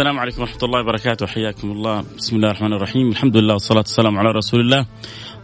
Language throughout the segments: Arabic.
السلام عليكم ورحمة الله وبركاته. حياكم الله. بسم الله الرحمن الرحيم. الحمد لله والصلاة والسلام على رسول الله.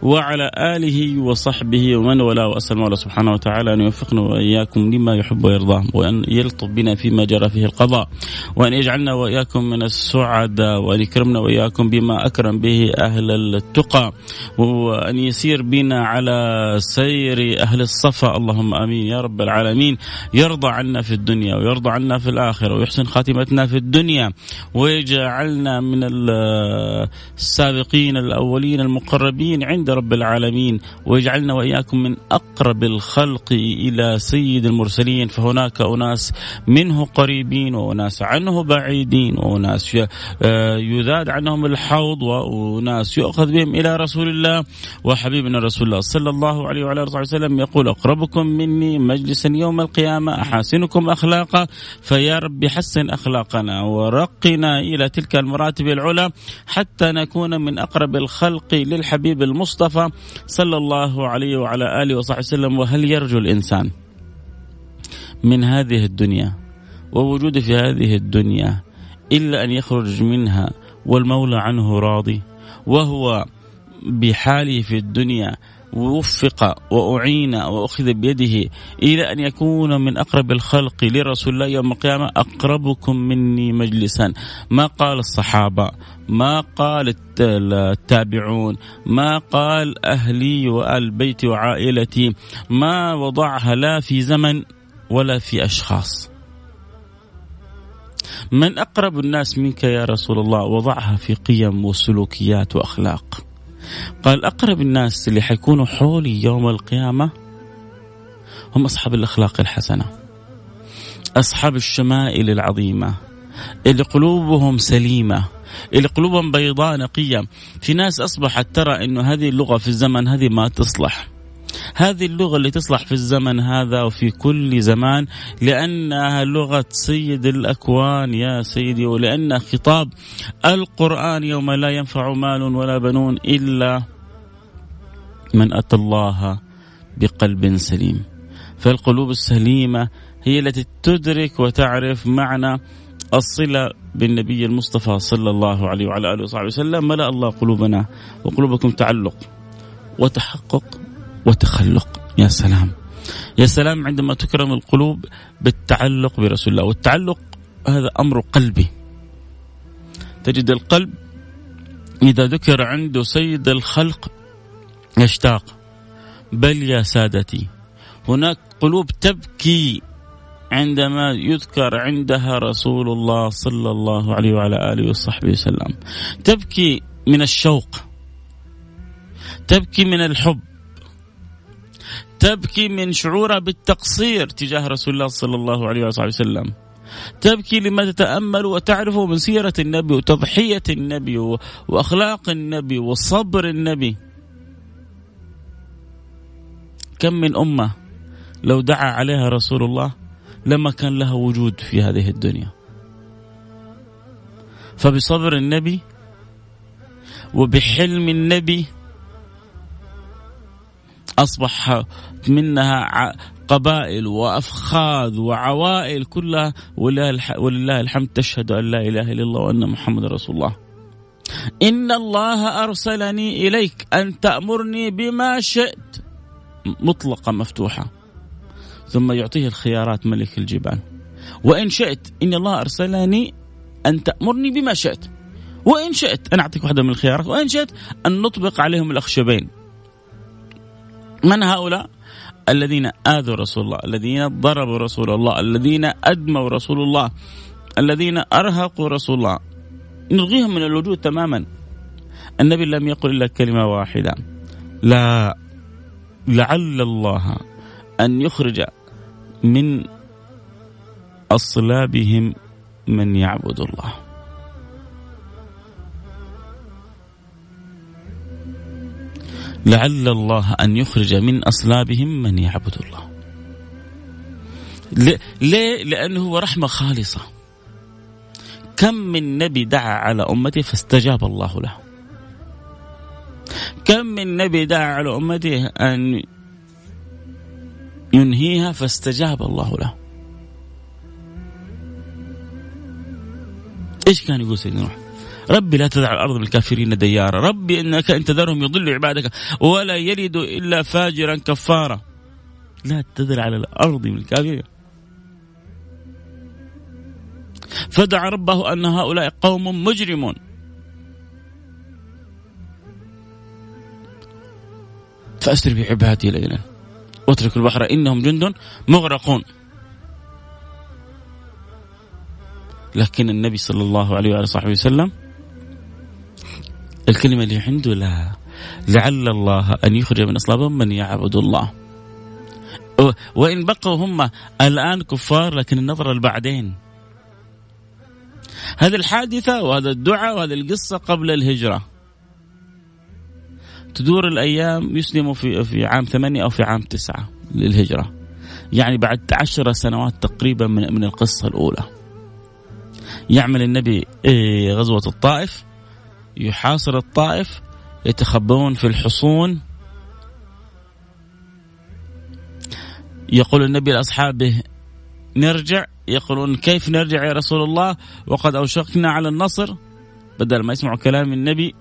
وعلى آله وصحبه ومن والاه وأسأل الله سبحانه وتعالى. أن يوفقنا وإياكم لما يحب ويرضاه وأن يلطف بنا فيما جرى فيه القضاء وأن يجعلنا وإياكم من السعداء وأن يكرمنا وإياكم بما أكرم به أهل التقى وأن يسير بنا على سير أهل الصفا. اللهم آمين يا رب العالمين. يرضى عنا في الدنيا ويرضى عنا في الآخرة ويحسن خاتمتنا في الدنيا ويجعلنا من السابقين الأولين المقربين عند عند رب العالمين ويجعلنا وإياكم من أقرب الخلق إلى سيد المرسلين. فهناك أناس منه قريبين وأناس عنه بعيدين وأناس آه، يذاد عنهم الحوض وأناس يؤخذ بهم إلى رسول الله. وحبيبنا رسول الله صلى الله عليه وعلى آله وسلم يقول أقربكم مني مجلسا يوم القيامة أحاسنكم أخلاقا؟ فيا رب حسن أخلاقنا ورقنا إلى تلك المراتب العلى حتى نكون من أقرب الخلق للحبيب المصطفى المصطفى صلى الله عليه وعلى آله وصحبه وسلم وهل يرجو الإنسان من هذه الدنيا ووجوده في هذه الدنيا إلا أن يخرج منها والمولى عنه راضي وهو بحاله في الدنيا ووفق وأعين وأخذ بيده إلى أن يكون من أقرب الخلق لرسول الله يوم القيامة أقربكم مني مجلسا. ما قال الصحابة؟ ما قال التابعون؟ ما قال أهلي وآل بيتي وعائلتي؟ ما وضعها لا في زمن ولا في أشخاص. من أقرب الناس منك يا رسول الله؟ وضعها في قيم وسلوكيات وأخلاق. قال أقرب الناس اللي حيكونوا حولي يوم القيامة هم أصحاب الأخلاق الحسنة أصحاب الشمائل العظيمة اللي قلوبهم سليمة اللي قلوبهم بيضاء نقية. في ناس أصبحت ترى أنه هذه اللغة في الزمن هذه ما تصلح. هذه اللغة اللي تصلح في الزمن هذا وفي كل زمان لأنها لغة سيد الأكوان يا سيدي ولأن خطاب القرآن يوم لا ينفع مال ولا بنون إلا من أتى الله بقلب سليم. فالقلوب السليمة هي التي تدرك وتعرف معنى الصلة بالنبي المصطفى صلى الله عليه وعلى آله وصحبه وسلم. ملأ الله قلوبنا وقلوبكم تعلق وتحقق وتخلق. يا سلام. يا سلام عندما تكرم القلوب بالتعلق برسول الله. والتعلق هذا أمر قلبي. تجد القلب إذا ذكر عنده سيد الخلق يشتاق. بل يا سادتي هناك قلوب تبكي عندما يذكر عندها رسول الله صلى الله عليه وعلى آله وصحبه وسلم. تبكي من الشوق. تبكي من الحب. تبكي من شعورها بالتقصير تجاه رسول الله صلى الله عليه وصحبه وسلم. تبكي لما تتأمل وتعرف من سيرة النبي وتضحية النبي وأخلاق النبي وصبر النبي. كم من أمة لو دعا عليها رسول الله لما كان لها وجود في هذه الدنيا. فبصبر النبي وبحلم النبي أصبح منها قبائل وأفخاذ وعوائل كلها. ولله الحمد. تشهد أن لا إله إلا الله وأن محمد رسول الله. إن الله أرسلني إليك أن تأمرني بما شئت. مطلقة مفتوحة. ثم يعطيه الخيارات ملك الجبال. وإن شئت إن الله أرسلني أن تأمرني بما شئت. وإن شئت أنا أعطيك واحدة من الخيارات. وإن شئت أن نطبق عليهم الأخشبين. من هؤلاء؟ الذين آذوا رسول الله الذين ضربوا رسول الله الذين أدموا رسول الله الذين أرهقوا رسول الله. نلغيهم من الوجود تماما. النبي لم يقل إلا كلمة واحدة. لا لعل الله أن يخرج من أصلابهم من يعبد الله. لعل الله أن يخرج من أصلابهم من يعبد الله ليه؟ لأنه هو رحمة خالصة كم من نبي دعا على أمته فاستجاب الله له كم من نبي دعا على أمته أن ينهيها فاستجاب الله له إيش كان يقول سيدنا نوح؟ ربي لا تدع الأرض بالكافرين ديارا، ربي إنك إن تذرهم يضلوا عبادك ولا يلد إلا فاجرا كفارا. لا تذر على الأرض بالكافرين. فدعا ربه أن هؤلاء قوم مجرمون. فأسر بعبادي ليلا واترك البحر إنهم جند مغرقون. لكن النبي صلى الله عليه وعلى صحبه وسلم الكلمة اللي عنده لا لعل الله أن يخرج من أصلابهم من يعبد الله. وإن بقوا هم الآن كفار لكن النظرة البعدين. هذه الحادثة وهذا الدعاء وهذه القصة قبل الهجرة. تدور الأيام يسلموا في في عام ثمانية أو في عام تسعة للهجرة. يعني بعد عشر سنوات تقريبا من من القصة الأولى. يعمل النبي إيه، غزوة الطائف. يحاصر الطائف يتخبون في الحصون. يقول النبي لأصحابه نرجع. يقولون كيف نرجع يا رسول الله؟ وقد أوشكنا على النصر. بدل ما يسمعوا كلام النبي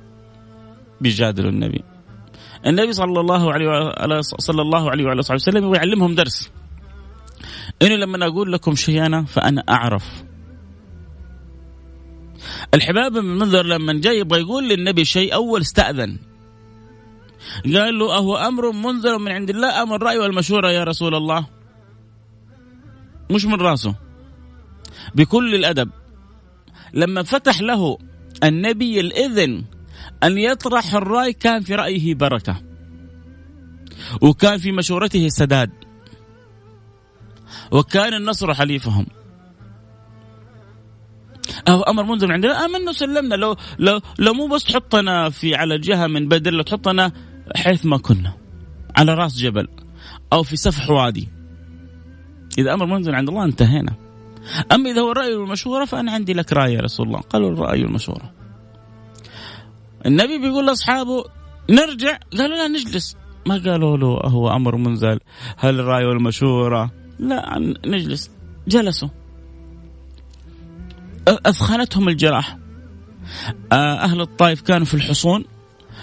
بيجادلوا النبي. النبي صلى الله عليه وعلى صلى الله عليه وعلى صحبه وسلم ويعلمهم درس. إنه لما أقول لكم شيء انا فأنا أعرف. الحباب بن منذر لما جاي يبغى يقول للنبي شيء أول استأذن. قال له أهو أمر منذر من عند الله ام الراي والمشوره يا رسول الله. مش من راسه. بكل الأدب لما فتح له النبي الإذن أن يطرح الرأي كان في رأيه بركة. وكان في مشورته سداد وكان النصر حليفهم. أو أمر منذر من عندنا. آمنا وسلمنا. لو لو لو مو بس تحطنا في على جهة من بدر لو تحطنا حيث ما كنا. على راس جبل أو في سفح وادي. إذا أمر منذر عند الله انتهينا. أما إذا هو الرأي والمشوره فأنا عندي لك رأي يا رسول الله. قالوا الرأي والمشوره النبي بيقول لأصحابه نرجع؟ قالوا لا نجلس. ما قالوا له هو أمر منزل هل الرأي والمشوره لا نجلس. جلسوا. أثخنتهم الجراح. آه، أهل الطائف كانوا في الحصون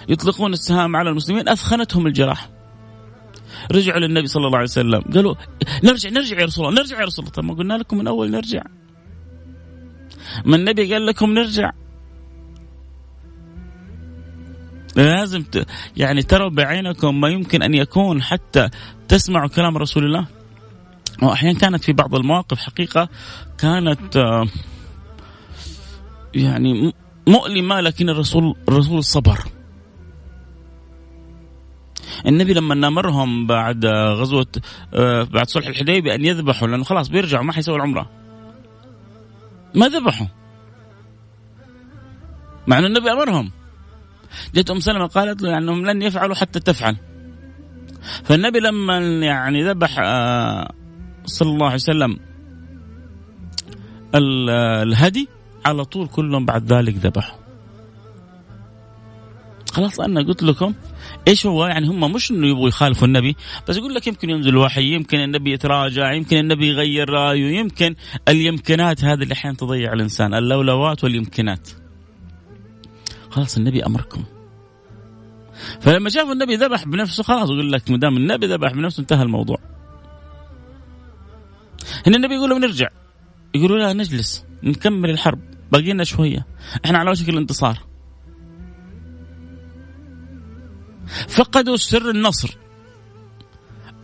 يطلقون السهام على المسلمين أثخنتهم الجراح. رجعوا للنبي صلى الله عليه وسلم. قالوا نرجع نرجع يا رسول الله نرجع يا رسول الله. طب ما قلنا لكم من أول نرجع. ما النبي قال لكم نرجع. لازم ت... يعني تروا بعينكم ما يمكن أن يكون حتى تسمعوا كلام رسول الله. واحيانا كانت في بعض المواقف حقيقة كانت آه يعني مؤلمة لكن الرسول الرسول صبر. النبي لما نامرهم بعد غزوة آه، بعد صلح الحديبية أن يذبحوا لأنه خلاص بيرجعوا ما حيسووا العمرة. ما ذبحوا. مع أن النبي أمرهم. جت أم سلمة قالت له يعني أنهم لن يفعلوا حتى تفعل. فالنبي لما يعني ذبح آه، صلى الله عليه وسلم الهدي على طول كلهم بعد ذلك ذبحوا. خلاص أنا قلت لكم إيش هو؟ يعني هم مش إنه يبغوا يخالفوا النبي بس يقول لك يمكن ينزل وحي يمكن النبي يتراجع يمكن النبي يغير رأيه يمكن اليمكنات هذه اللي أحيانا تضيع الإنسان اللولوات واليمكنات. خلاص النبي أمركم. فلما شافوا النبي ذبح بنفسه خلاص يقول لك ما دام النبي ذبح بنفسه انتهى الموضوع. هنا النبي يقول لهم نرجع. يقولوا لا نجلس نكمل الحرب. باقي لنا شوية. إحنا على وشك الانتصار. فقدوا سر النصر.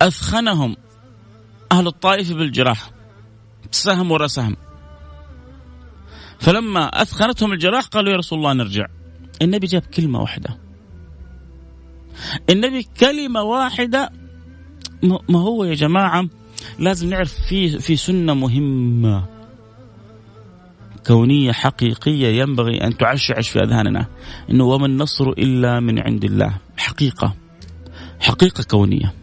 أثخنهم أهل الطائف بالجراح. سهم ورا سهم. فلما أثخنتهم الجراح قالوا يا رسول الله نرجع. النبي جاب كلمة واحدة. النبي كلمة واحدة. ما هو يا جماعة؟ لازم نعرف في في سنة مهمة. كونية حقيقية ينبغي أن تعشعش في أذهاننا إنه وما النصر إلا من عند الله. حقيقة. حقيقة كونية.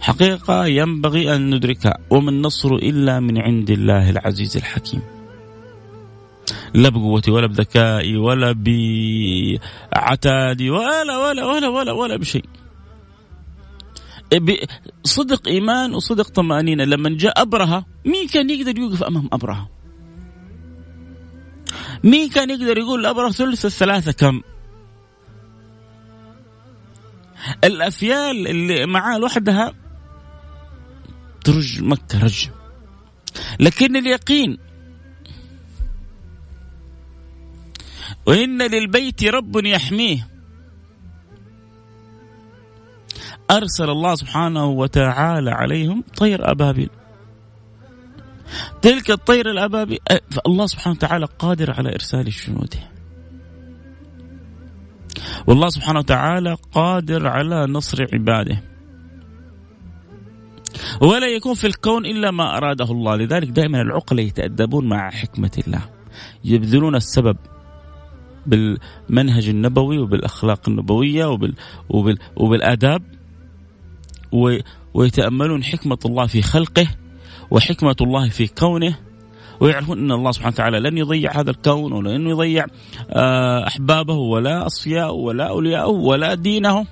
حقيقة ينبغي أن ندركها. وما النصر إلا من عند الله العزيز الحكيم. لا بقوتي ولا بذكائي ولا بعتادي ولا ولا ولا ولا ولا بشيء. صدق إيمان وصدق طمأنينة. لما جاء ابرهه مين كان يقدر يوقف أمام ابرهه؟ مين كان يقدر يقول لابرهه ثلث الثلاثه كم؟ الأفيال اللي معاه لوحدها ترج مكة رج. لكن اليقين وإن للبيت رب يحميه. أرسل الله سبحانه وتعالى عليهم طير أبابيل. تلك الطير الأبابيل فالله سبحانه وتعالى قادر على إرسال جنوده والله سبحانه وتعالى قادر على نصر عباده. ولا يكون في الكون إلا ما أراده الله. لذلك دائما العقل يتأدبون مع حكمة الله. يبذلون السبب بالمنهج النبوي وبالأخلاق النبوية وبال وبال وبالآداب ويتأملون حكمة الله في خلقه. وحكمة الله في كونه ويعرفون إن الله سبحانه وتعالى لن يضيع هذا الكون ولن يضيع آه، أحبابه ولا أصفياءه ولا أولياءه ولا دينه.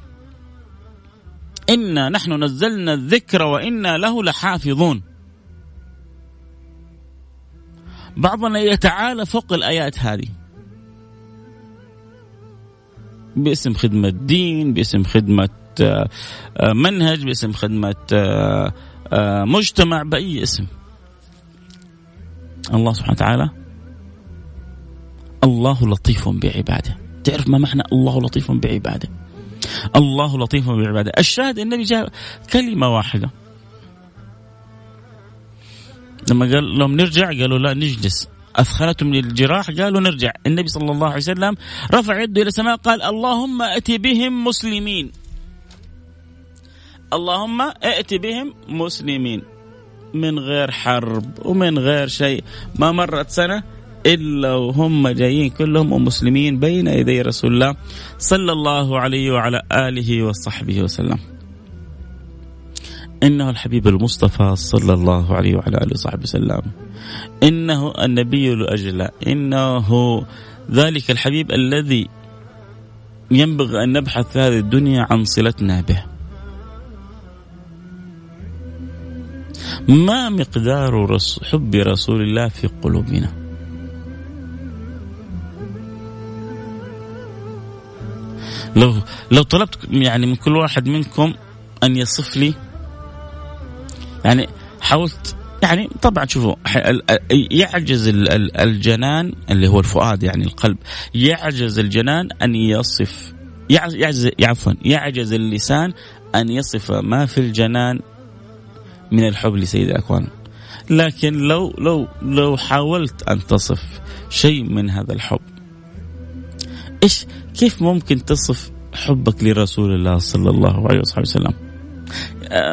إنا نحن نزلنا الذكر وإنا له لحافظون. بعضنا يتعالى فوق الآيات هذه. باسم خدمة دين باسم خدمة آه، آه، منهج باسم خدمة آه، مجتمع بأي اسم. الله سبحانه وتعالى الله لطيف بعباده. تعرف ما معنى الله لطيف بعباده؟ الله لطيف بعباده. الشاهد النبي جاء كلمة واحدة. لما قال لهم نرجع قالوا لا نجلس. أثخنتهم للجراح قالوا نرجع. النبي صلى الله عليه وسلم رفع يده إلى السماء قال اللهم أت بهم مسلمين. اللهم ائت بهم مسلمين من غير حرب ومن غير شيء. ما مرت سنة إلا وهم جايين كلهم مسلمين بين يدي رسول الله صلى الله عليه وعلى آله وصحبه وسلم. إنه الحبيب المصطفى صلى الله عليه وعلى آله وصحبه وسلم. إنه النبي الأجلى إنه ذلك الحبيب الذي ينبغي أن نبحث في هذه الدنيا عن صلتنا به. ما مقدار حب رسول الله في قلوبنا؟ لو لو طلبت يعني من كل واحد منكم أن يصف لي يعني حاولت يعني طبعا شوفوا يعجز الجنان اللي هو الفؤاد يعني القلب يعجز الجنان أن يصف يعجز عفوا يعجز اللسان أن يصف ما في الجنان من الحب لسيد الاكوان لكن لو لو لو حاولت أن تصف شيء من هذا الحب إيش كيف ممكن تصف حبك لرسول الله صلى الله عليه وسلم؟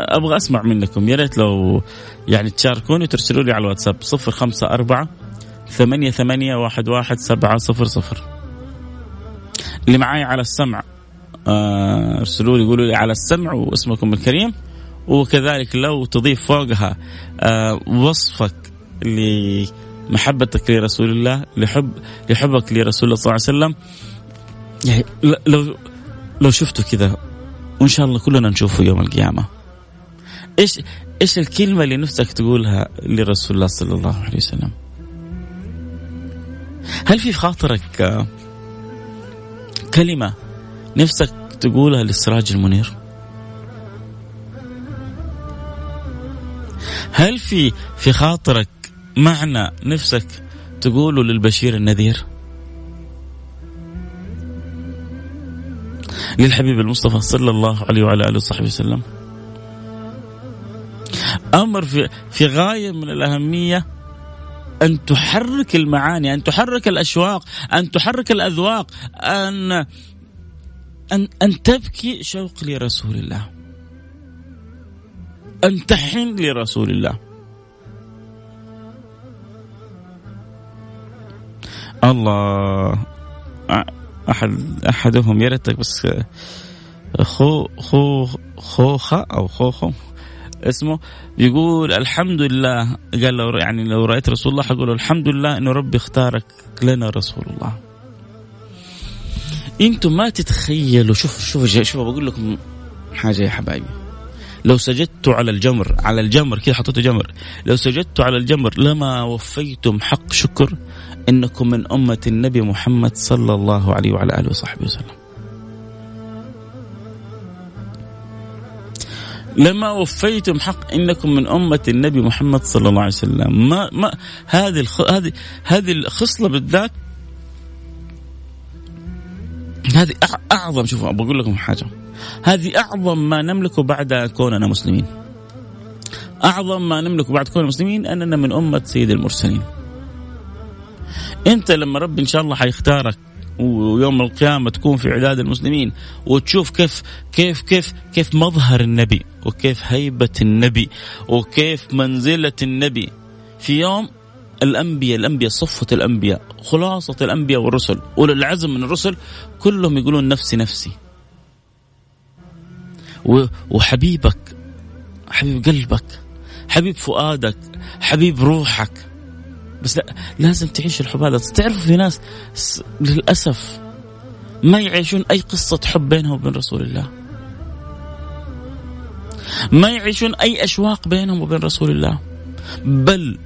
أبغى أسمع منكم. يا ريت لو يعني تشاركوني وترسلوا لي على الواتساب 054 ثمانية ثمانية واحد واحد سبعة صفر صفر. اللي معاي على السمع ارسلوا لي قولوا لي على السمع واسمكم الكريم. وكذلك لو تضيف فوقها آه، وصفك لمحبتك لرسول الله لحب لحبك لرسول الله صلى الله عليه وسلم. يعني لو لو شفته كذا وإن شاء الله كلنا نشوفه يوم القيامة. إيش إيش الكلمة اللي نفسك تقولها لرسول الله صلى الله عليه وسلم؟ هل في خاطرك آه، كلمة نفسك تقولها للسراج المنير؟ هل في في خاطرك معنى نفسك تقوله للبشير النذير؟ للحبيب المصطفى صلى الله عليه وعلى آله وصحبه وسلم. أمر في في غاية من الأهمية أن تحرك المعاني أن تحرك الأشواق أن تحرك الأذواق أن أن أن تبكي شوق لرسول الله. أن تحن لرسول الله. الله. احد أحدهم يا ريتك بس خو خو خوخة أو خوخو. اسمه يقول الحمد لله قال لو يعني لو رأيت رسول الله حقول الحمد لله انه ربي اختارك لنا رسول الله. إنتم ما تتخيلوا. شوف شوف شوف بقول لكم حاجة يا حبايبي. لو سجدتوا على الجمر على الجمر كذا حطيتوا جمر لو سجدتوا على الجمر لما وفيتم حق شكر إنكم من أمة النبي محمد صلى الله عليه وعلى آله وصحبه وسلم. لما وفيتم حق إنكم من أمة النبي محمد صلى الله عليه وسلم. ما ما هذه الخ... هذه هذه الخصلة بالذات هذه أعظم شوفوا بقول لكم حاجة. هذه أعظم ما نملكه بعد كوننا مسلمين. أعظم ما نملكه بعد كوننا مسلمين أننا من أمة سيد المرسلين. أنت لما رب إن شاء الله حيختارك ويوم القيامة تكون في عداد المسلمين وتشوف كيف كيف كيف كيف مظهر النبي وكيف هيبة النبي وكيف منزلة النبي. في يوم الأنبياء الأنبياء صفة الأنبياء خلاصة الأنبياء والرسل أولي العزم من الرسل كلهم يقولون نفسي نفسي. وحبيبك حبيب قلبك حبيب فؤادك حبيب روحك. بس لا لازم تعيش الحب هذا. تعرفوا في ناس للأسف ما يعيشون أي قصة حب بينهم وبين رسول الله. ما يعيشون أي أشواق بينهم وبين رسول الله. بل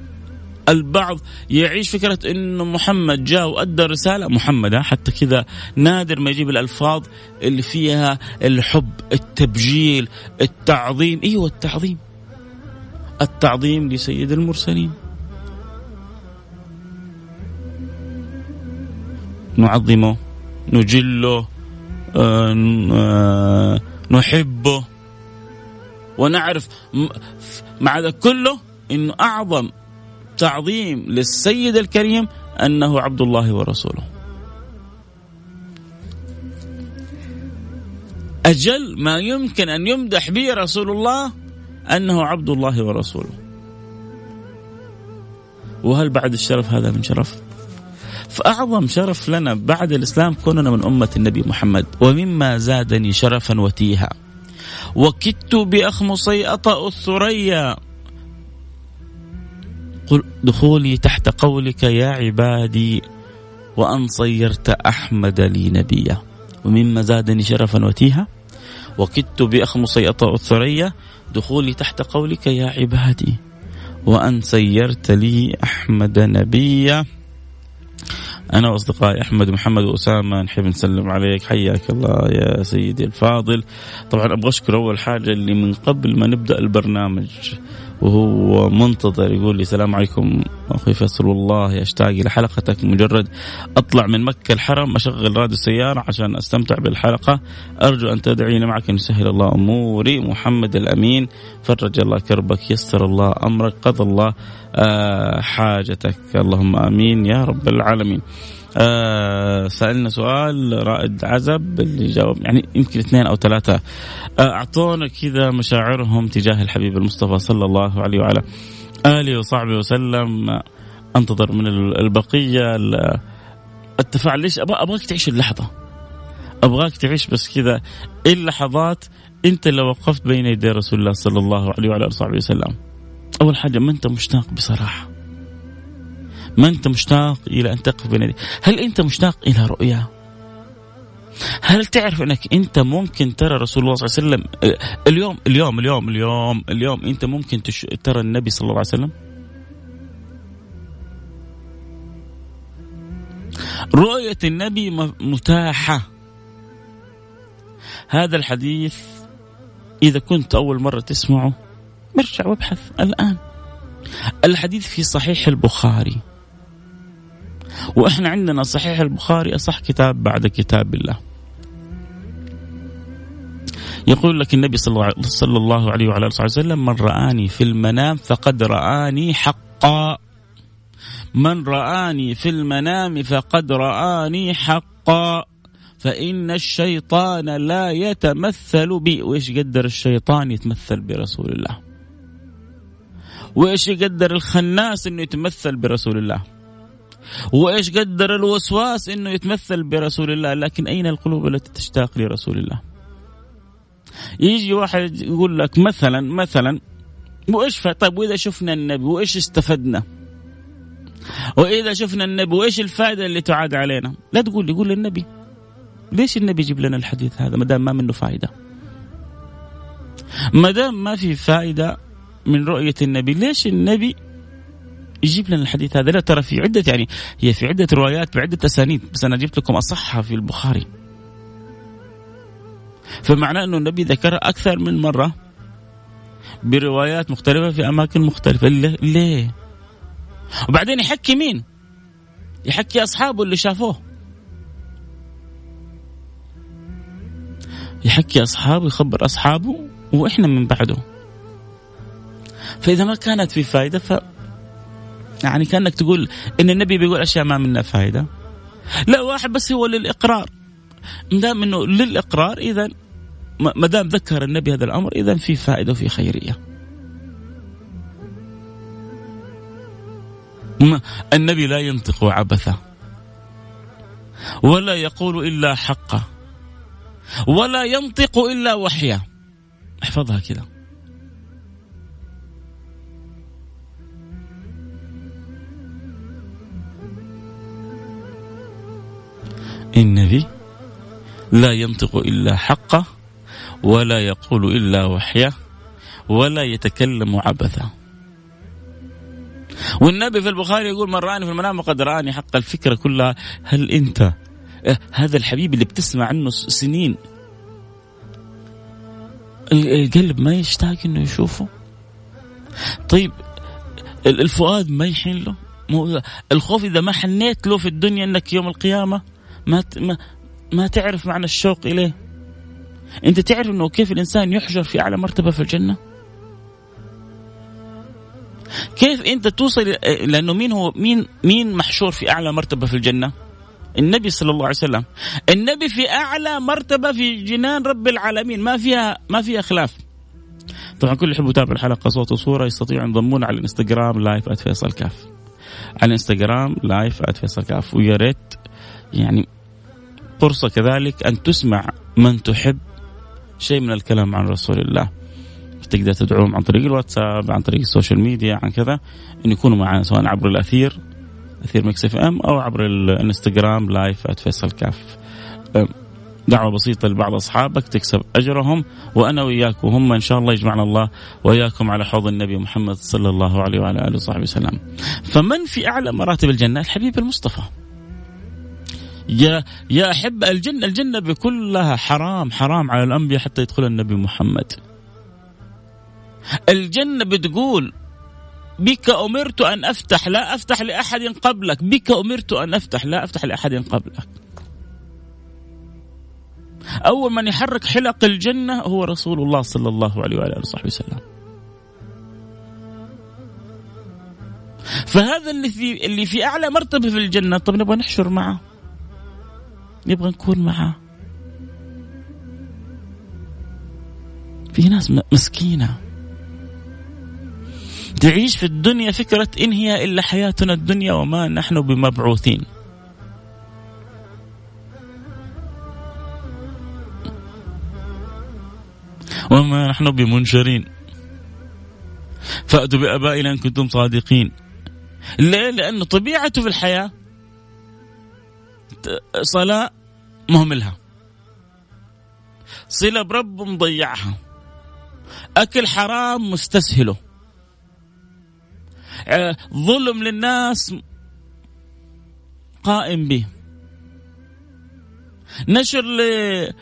البعض يعيش فكرة أنه محمد جاء وأدى رسالة محمد حتى كذا نادر ما يجيب الألفاظ اللي فيها الحب التبجيل التعظيم. أيوة التعظيم. التعظيم لسيد المرسلين. نعظمه نجله آه، آه، نحبه. ونعرف مع ذا كله إنه أعظم تعظيم للسيد الكريم أنه عبد الله ورسوله. أجل ما يمكن أن يمدح به رسول الله أنه عبد الله ورسوله. وهل بعد الشرف هذا من شرف؟ فأعظم شرف لنا بعد الإسلام كوننا من أمة النبي محمد ومما زادني شرفا وتيها وكدت بأخمصي أطأ الثريا دخولي تحت قولك يا عبادي وأن صيرت أحمد لي نبيا. ومما زادني شرفا وتيها. وكدت بأخمصي أطأ الثريا. دخولي تحت قولك يا عبادي وأن سيرت لي أحمد نبيا. أنا وأصدقائي أحمد ومحمد وأسامة نحب نسلم عليك. حياك الله يا سيدي الفاضل. طبعا أبغى أشكر أول حاجة اللي من قبل ما نبدأ البرنامج. وهو منتظر يقول لي السلام عليكم أخوي فيصل والله أشتاق إلى حلقتك مجرد أطلع من مكة الحرم أشغل راديو السيارة عشان أستمتع بالحلقة. أرجو أن تدعيني معك إن يسهل الله أموري. محمد الأمين فرج الله كربك يسر الله أمرك قضى الله آه، حاجتك. اللهم آمين يا رب العالمين. آه سألنا سؤال رائد عزب اللي جاوب يعني يمكن اثنين أو ثلاثة. آه أعطونا كذا مشاعرهم تجاه الحبيب المصطفى صلى الله عليه وعلى آله وصحبه وسلم. أنتظر من البقية التفاعل. ليش؟ أبغاك تعيش اللحظة. أبغاك تعيش بس كذا اللحظات أنت لو وقفت بين يدي رسول الله صلى الله عليه وعلى آله وصحبه وسلم. أول حاجة ما أنت مشتاق بصراحة. ما أنت مشتاق إلى أن تقف بين يدي هل أنت مشتاق إلى رؤيا؟ هل تعرف أنك أنت ممكن ترى رسول الله صلى الله عليه وسلم؟ اليوم اليوم اليوم اليوم اليوم أنت ممكن تش... ترى النبي صلى الله عليه وسلم؟ رؤية النبي متاحة. هذا الحديث إذا كنت أول مرة تسمعه ارجع وابحث الآن. الحديث في صحيح البخاري. وإحنا عندنا صحيح البخاري أصح كتاب بعد كتاب الله. يقول لك النبي صلى الله عليه وعلى آله وسلم من رآني في المنام فقد رآني حقا. من رآني في المنام فقد رآني حقا. فإن الشيطان لا يتمثل بي وإيش قدر الشيطان يتمثل برسول الله وإيش يقدر الخناس أنه يتمثل برسول الله وإيش قدر الوسواس إنه يتمثل برسول الله؟ لكن أين القلوب التي تشتاق لرسول الله؟ يجي واحد يقول لك مثلا مثلا وإيش طيب وإذا شفنا النبي وإيش استفدنا؟ وإذا شفنا النبي وإيش الفائدة اللي تعاد علينا؟ لا تقول لي قول للنبي. ليش النبي يجيب لنا الحديث هذا؟ ما دام ما منه فائدة. ما دام ما في فائدة من رؤية النبي ليش النبي يجيب لنا الحديث هذا. لا ترى في عدة يعني هي في عدة روايات بعدة أسانيد بس أنا جبت لكم أصحها في البخاري. فمعناه أنه النبي ذكرها أكثر من مرة بروايات مختلفة في أماكن مختلفة. ليه؟ وبعدين يحكي مين؟ يحكي أصحابه اللي شافوه. يحكي أصحابه يخبر أصحابه وإحنا من بعده. فإذا ما كانت في فائدة ف يعني كأنك تقول إن النبي بيقول أشياء ما منها فائده لا واحد بس هو للإقرار. ما دام إنه للإقرار إذا ما دام ذكر النبي هذا الأمر إذا في فائدة وفي خيرية. النبي لا ينطق عبثا ولا يقول إلا حقا ولا ينطق إلا وحيا احفظها كذا النبي لا ينطق إلا حقه ولا يقول إلا وحيه ولا يتكلم عبثا. والنبي في البخاري يقول من رآني في المنام وقد رآني حق الفكرة كلها. هل أنت إيه، هذا الحبيب اللي بتسمع عنه سنين. القلب ما يشتاق إنه يشوفه. طيب الفؤاد ما يحن له؟ الخوف إذا ما حنيت له في الدنيا إنك يوم القيامة ما ما ما تعرف معنى الشوق إليه؟ أنت تعرف إنه كيف الإنسان يحشر في أعلى مرتبة في الجنة؟ كيف أنت توصل لأنه مين هو مين مين محشور في أعلى مرتبة في الجنة؟ النبي صلى الله عليه وسلم. النبي في أعلى مرتبة في جنان رب العالمين. ما فيها ما فيها خلاف. طبعا كل يحب يتابع الحلقة صوت وصورة يستطيع ينضمون على الإنستغرام live @فيصل كاف. على الإنستغرام live @فيصل كاف. ويا ريت يعني فرصة كذلك أن تسمع من تحب شيء من الكلام عن رسول الله. تقدر تدعوهم عن طريق الواتساب عن طريق ال social media عن كذا أن يكونوا معنا سواء عبر الأثير أثير Mix FM أو عبر الإنستغرام live @فيصل كاف. دعوة بسيطة لبعض أصحابك تكسب أجرهم وأنا وإياك وهم إن شاء الله يجمعنا الله وإياكم على حوض النبي محمد صلى الله عليه وعلى آله وصحبه وسلم. فمن في أعلى مراتب الجنة؟ الحبيب المصطفى. يا يا أحب الجنة الجنة بكلها حرام حرام على الأنبياء حتى يدخل النبي محمد. الجنة بتقول بك أمرت أن أفتح لا أفتح لأحد قبلك بك أمرت أن أفتح لا أفتح لأحد قبلك. أول من يحرك حلق الجنة هو رسول الله صلى الله عليه وآله وصحبه وسلم. فهذا اللي في اللي في أعلى مرتبة في الجنة. طب نبغى نحشر معه. نبغى نكون معاه. في ناس مسكينة. تعيش في الدنيا فكرة إن هي إلا حياتنا الدنيا وما نحن بمبعوثين. وما نحن بمنشرين. فأتوا بآبائنا إن كنتم صادقين. ليه؟ لأن طبيعته في الحياة صلاة مهملها. صلة برب مضيعها. أكل حرام مستسهله. آه، ظلم للناس قائم به. نشر لبعض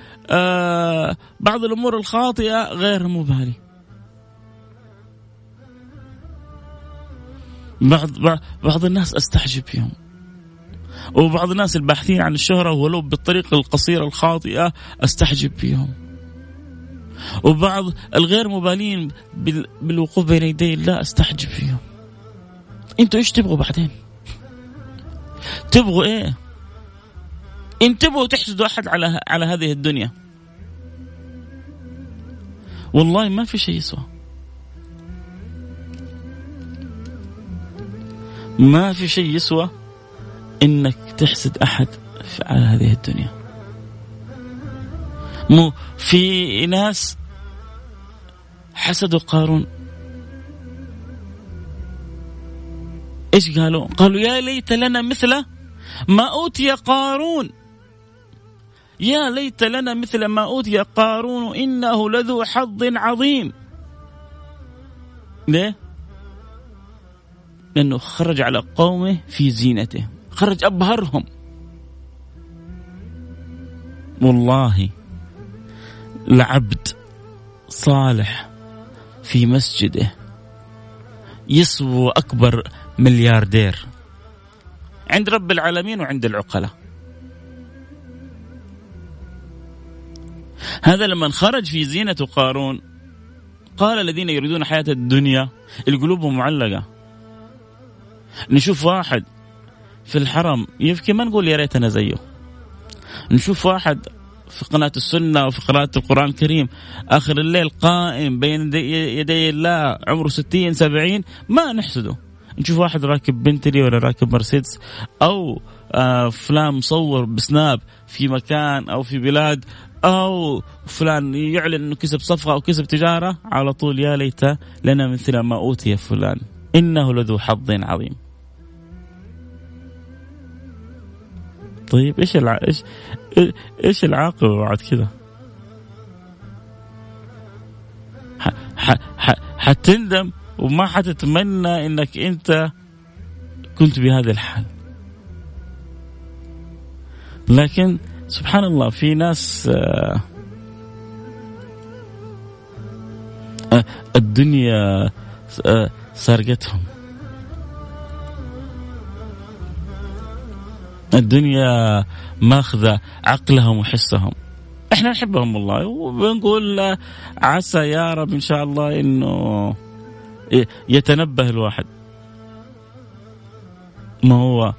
آه، الأمور الخاطئة غير مبالي. بعض بعض الناس أستعجب فيهم وبعض الناس الباحثين عن الشهرة ولو بالطريقة القصيرة الخاطئة استحجب فيهم. وبعض الغير مبالين بالوقوف بين يدي الله استحجب فيهم. أنتوا إيش تبغوا بعدين؟ تبغوا إيه؟ انتبهوا تحسدوا أحد على على هذه الدنيا. والله ما في شيء يسوى. ما في شيء يسوى إنك تحسد أحد على هذه الدنيا. مو في ناس حسدوا قارون. إيش قالوا؟ قالوا يا ليت لنا مثل ما أوتي قارون. يا ليت لنا مثل ما أوتي قارون إنه لذو حظ عظيم. ليه؟ لأنه خرج على قومه في زينته. خرج أبهرهم. والله لعبد صالح في مسجده يسوى أكبر ملياردير عند رب العالمين وعند العقلاء. هذا لما خرج في زينة قارون. قال الذين يريدون حياة الدنيا القلوب معلقة. نشوف واحد في الحرم. يبكي ما نقول يا ريتنا زيه. نشوف واحد في قناة السنة وفي قراءة القرآن الكريم آخر الليل قائم بين يدي الله عمره ستين سبعين ما نحسده. نشوف واحد راكب بنتلي ولا راكب مرسيدس أو آه فلان مصور بسناب في مكان أو في بلاد أو فلان يعلن أنه كسب صفقة أو كسب تجارة على طول يا ليت لنا مثل ما أوتي فلان. إنه لذو حظ عظيم. طيب إيش الع... إيش إيش العاقبة بعد كذا؟ ح... ح... حتندم وما حتتمنى إنك أنت كنت بهذا الحال لكن سبحان الله في ناس آه، آه، الدنيا آه، سرقتهم الدنيا ماخذة عقلهم وحسهم. إحنا نحبهم والله وبنقول عسى يا رب إن شاء الله إنه يتنبه الواحد. ما هو؟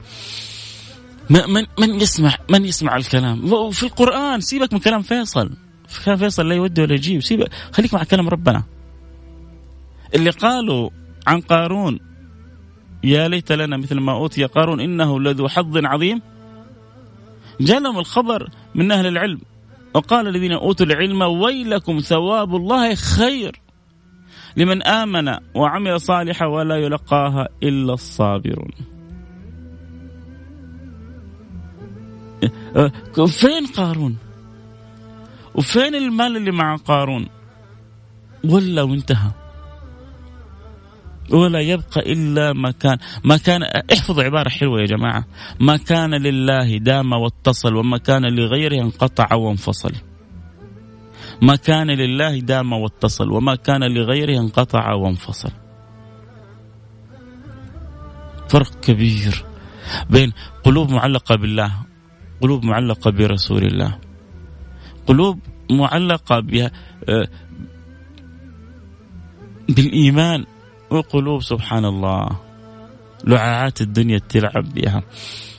من من يسمع من يسمع الكلام؟ في القرآن سيبك من كلام فيصل. في كلام فيصل لا يودي ولا يجيب سيبك. خليك مع كلام ربنا. اللي قالوا عن قارون يا ليت لنا مثل ما أوتي قارون إنه لذو حظ عظيم. جاء الخبر من أهل العلم وقال الذين أوتوا العلم ويلكم ثواب الله خير لمن آمن وعمل صالحا ولا يلقاها إلا الصابرون. فين قارون؟ وفين المال اللي مع قارون؟ ولا وانتهى ولا يبقى إلا ما كان ما كان احفظوا عبارة حلوة يا جماعة. ما كان لله دام واتصل وما كان لغيره انقطع وانفصل. ما كان لله دام واتصل وما كان لغيره انقطع وانفصل. فرق كبير بين قلوب معلقة بالله قلوب معلقة برسول الله. قلوب معلقة بها وقلوب سبحان الله لعاعات الدنيا تلعب بها.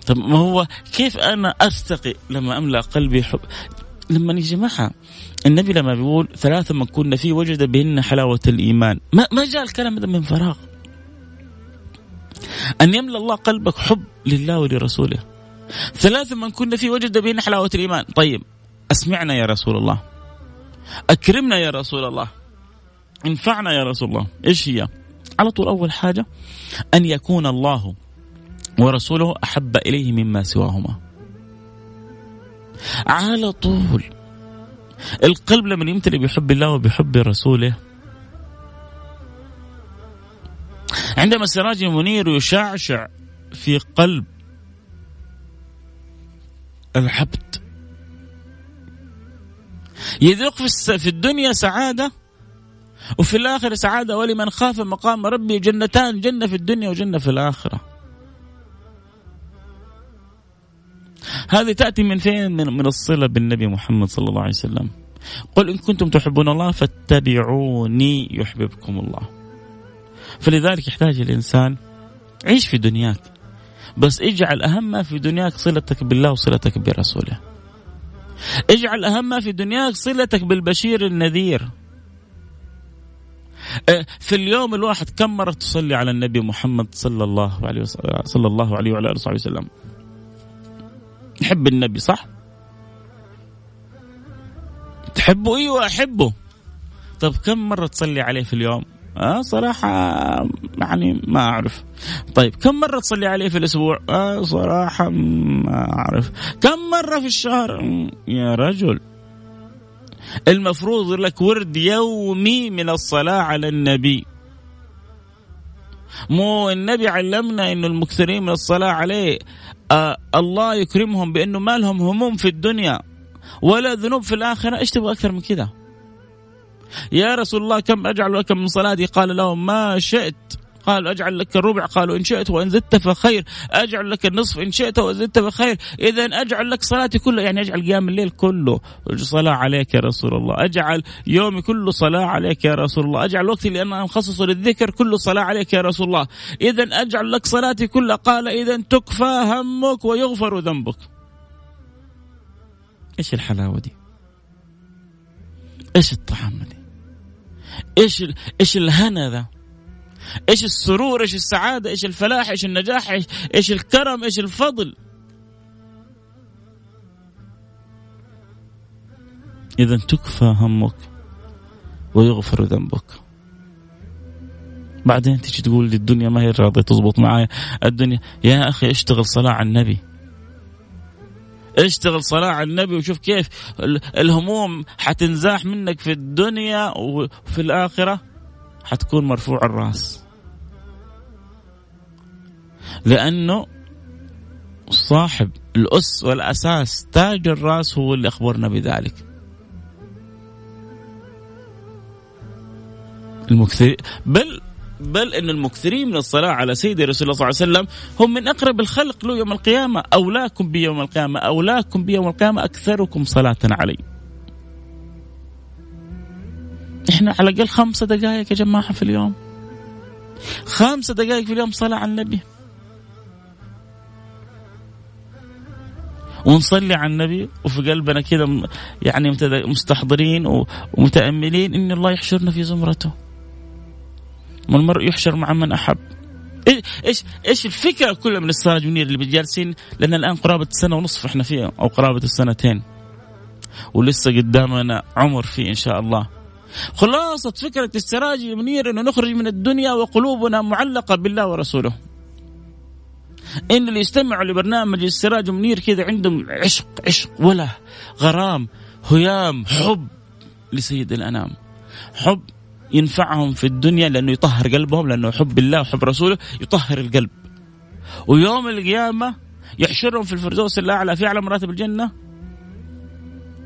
طب ما هو كيف أنا أرتقي لما أملأ قلبي حب؟ لما يا جماعة النبي لما بيقول ثلاثة من كنا فيه وجد بهن حلاوة الإيمان. ما, ما جاء الكلام هذا من فراغ. أن يملأ الله قلبك حب لله ولرسوله. ثلاث من كنا فيه وجد بهن حلاوة الإيمان. طيب أسمعنا يا رسول الله. أكرمنا يا رسول الله. انفعنا يا رسول الله. إيش هي؟ على طول أول حاجة أن يكون الله ورسوله أحب إليه مما سواهما. على طول. القلب لما يمتلئ بحب الله وبحب رسوله. عندما السراج المنير يشعشع في قلب العبد يذوق في الدنيا سعادة وفي الآخرة سعادة ولمن خاف مقام ربي جنتان جنة في الدنيا وجنة في الآخرة. هذه تأتي من فين؟ من, من الصلة بالنبي محمد صلى الله عليه وسلم. قل إن كنتم تحبون الله فاتبعوني يحببكم الله. فلذلك يحتاج الإنسان عيش في دنياك. بس اجعل أهم ما في دنياك صلتك بالله وصلتك برسوله. اجعل أهم ما في دنياك صلتك بالبشير النذير. في اليوم الواحد كم مرة تصلي على النبي محمد صلى الله عليه وسلم صلى الله عليه وعلى آله وصحبه وسلم؟ نحب النبي صح؟ تحبه؟ إيوه أحبه. طب كم مرة تصلي عليه في اليوم؟ آه صراحة يعني ما أعرف. طيب كم مرة تصلي عليه في الأسبوع؟ آه صراحة ما أعرف. كم مرة في الشهر؟ يا رجل. المفروض لك ورد يومي من الصلاة على النبي. مو النبي علمنا انه المكثرين من الصلاة عليه. آه الله يكرمهم بأنه ما لهم هموم في الدنيا ولا ذنوب في الآخرة. إيش تبغى أكثر من كذا يا رسول الله كم أجعل لك من صلاتي؟ قال لهم ما شئت. قال أجعل لك الربع. قالوا إن شئت وإن زدت فخير. أجعل لك النصف إن شئت وإن زدت فخير. إذا أجعل لك صلاتي كلها يعني أجعل قيام الليل كله صلاة عليك يا رسول الله. أجعل يومي كله صلاة عليك يا رسول الله. أجعل وقتي لأن أنا مخصصه للذكر كله صلاة عليك يا رسول الله. إذا أجعل لك صلاتي كلها. قال إذا تكفى همك ويغفر ذنبك. إيش الحلاوة دي؟ إيش الطعام دي؟ إيش إيش الهنا ذا؟ إيش السرور إيش السعادة إيش الفلاح إيش النجاح إيش, الكرم إيش الفضل. إذا تكفى همك ويغفر ذنبك. بعدين تيجي تقول لي الدنيا ما هي راضيه تزبط معايا. الدنيا يا أخي اشتغل صلاة على النبي. اشتغل صلاة على النبي وشوف كيف الهموم حتنزاح منك في الدنيا وفي الآخرة. حتكون مرفوع الراس. لأنه صاحب الأس والأساس تاج الراس هو اللي أخبرنا بذلك. المكثر بل بل إن المكثرين من الصلاة على سيدي رسول الله صلى الله عليه وسلم هم من أقرب الخلق له يوم القيامة. أولاكم بيوم القيامة. أولاكم بيوم القيامة. أكثركم صلاة علي. إحنا على الأقل خمسة دقائق يا جماعة في اليوم. خمسة دقائق في اليوم صلاة على النبي. ونصلي على النبي وفي قلبنا كذا يعني مستحضرين ومتأملين إن الله يحشرنا في زمرته. والمرء يحشر مع من أحب إيش إيش الفكرة كلها من السراج منير اللي جالسين لأن الآن قرابة سنه ونصف إحنا فيها أو قرابة السنتين ولسه قدامنا عمر فيه إن شاء الله خلاصة فكرة السراج المنير إنه نخرج من الدنيا وقلوبنا معلقة بالله ورسوله. إن اللي يستمعوا لبرنامج السراج المنير كذا عندهم عشق عشق ولا غرام هيام حب لسيد الأنام. حب ينفعهم في الدنيا لأنه يطهر قلبهم لأنه حب الله وحب رسوله يطهر القلب ويوم القيامة يحشرهم في الفردوس الأعلى في أعلى مراتب الجنة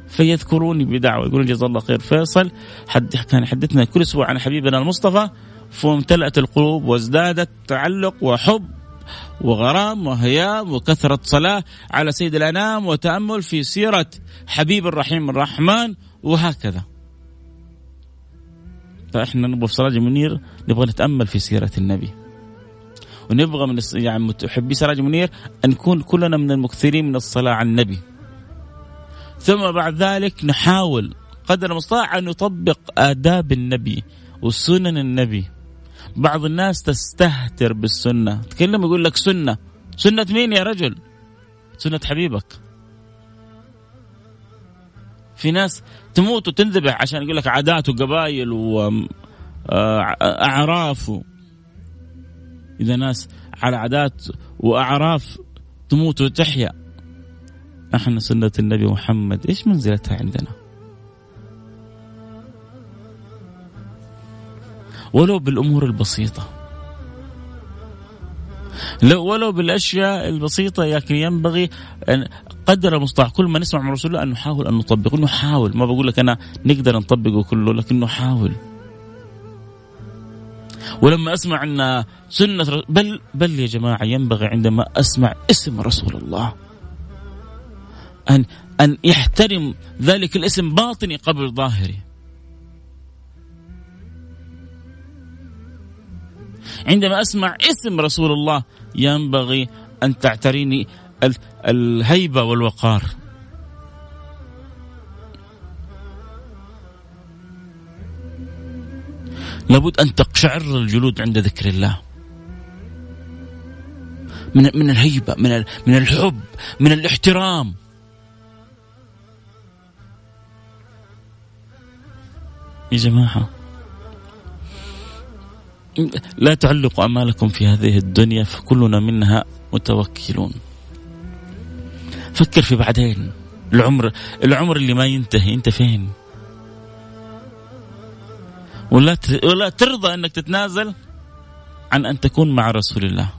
فيذكروني بدعوة. يقولون جزا الله خير فيصل. حد كان يحدثنا كل أسبوع عن حبيبنا المصطفى. فامتلأت القلوب وازدادت تعلق وحب وغرام وهيام وكثرة صلاة على سيد الأنام وتأمل في سيرة حبيب الرحيم الرحمن وهكذا. فاحنا نبغى في سراج منير نبغى نتأمل في سيرة النبي. ونبغى من يعني محبي سراج منير أن نكون كلنا من المكثرين من الصلاة على النبي. ثم بعد ذلك نحاول قدر المستطاع أن نطبق آداب النبي وسنن النبي. بعض الناس تستهتر بالسنة. تكلم يقول لك سنة. سنة مين يا رجل؟ سنة حبيبك. في ناس تموت وتنذبح عشان يقول لك عادات وقبائل وأعراف آه، إذا ناس على عادات وأعراف تموت وتحيا. إحنا سنة النبي محمد. إيش منزلتها عندنا؟ ولو بالأمور البسيطة. لو ولو بالأشياء البسيطة لكن ينبغي أن قدر المستطاع كل ما نسمع من رسول الله أن نحاول أن نطبق. نحاول ما بقول لك أنا نقدر نطبقه كله لكن نحاول. ولما أسمع أن سنة بل بل يا جماعة ينبغي عندما أسمع اسم رسول الله. أن أن يحترم ذلك الاسم باطني قبل ظاهري. عندما أسمع اسم رسول الله ينبغي أن تعتريني الهيبة والوقار. لابد أن تقشعر الجلود عند ذكر الله. من من الهيبة من من الحب من الاحترام. يا جماعة. لا تعلقوا امالكم في هذه الدنيا فكلنا منها متوكلون. فكر في بعدين. العمر العمر اللي ما ينتهي أنت فين؟ ولا ولا ترضى أنك تتنازل عن أن تكون مع رسول الله.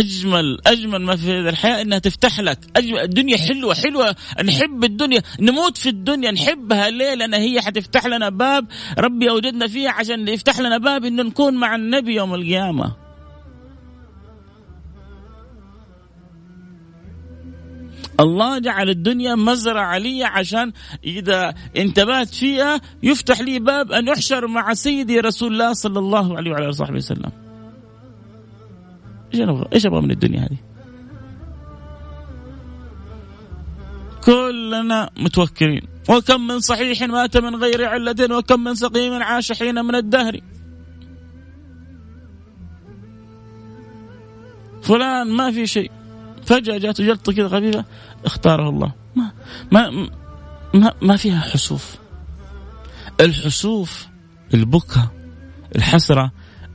أجمل أجمل ما في الحياة إنها تفتح لك. أجمل الدنيا حلوة حلوة. نحب الدنيا نموت في الدنيا نحبها ليه لأن هي حتفتح لنا باب. ربي أوجدنا فيها عشان يفتح لنا باب إنه نكون مع النبي يوم القيامة. الله جعل الدنيا مزرعة لي عشان إذا انتبهت فيها يفتح لي باب أن يحشر مع سيدي رسول الله صلى الله عليه وعلى آله وصحبه وسلم. إيش نبغى؟ إيش أبغى من الدنيا هذه؟ كلنا متوكلين وكم من صحيح مات من غير علة وكم من سقيم عاش حين من الدهر فلان ما في شيء فجأة جاته جلطة كذا خفيفة اختاره الله ما ما ما, ما فيها حسوف الحسوف البكا الحسرة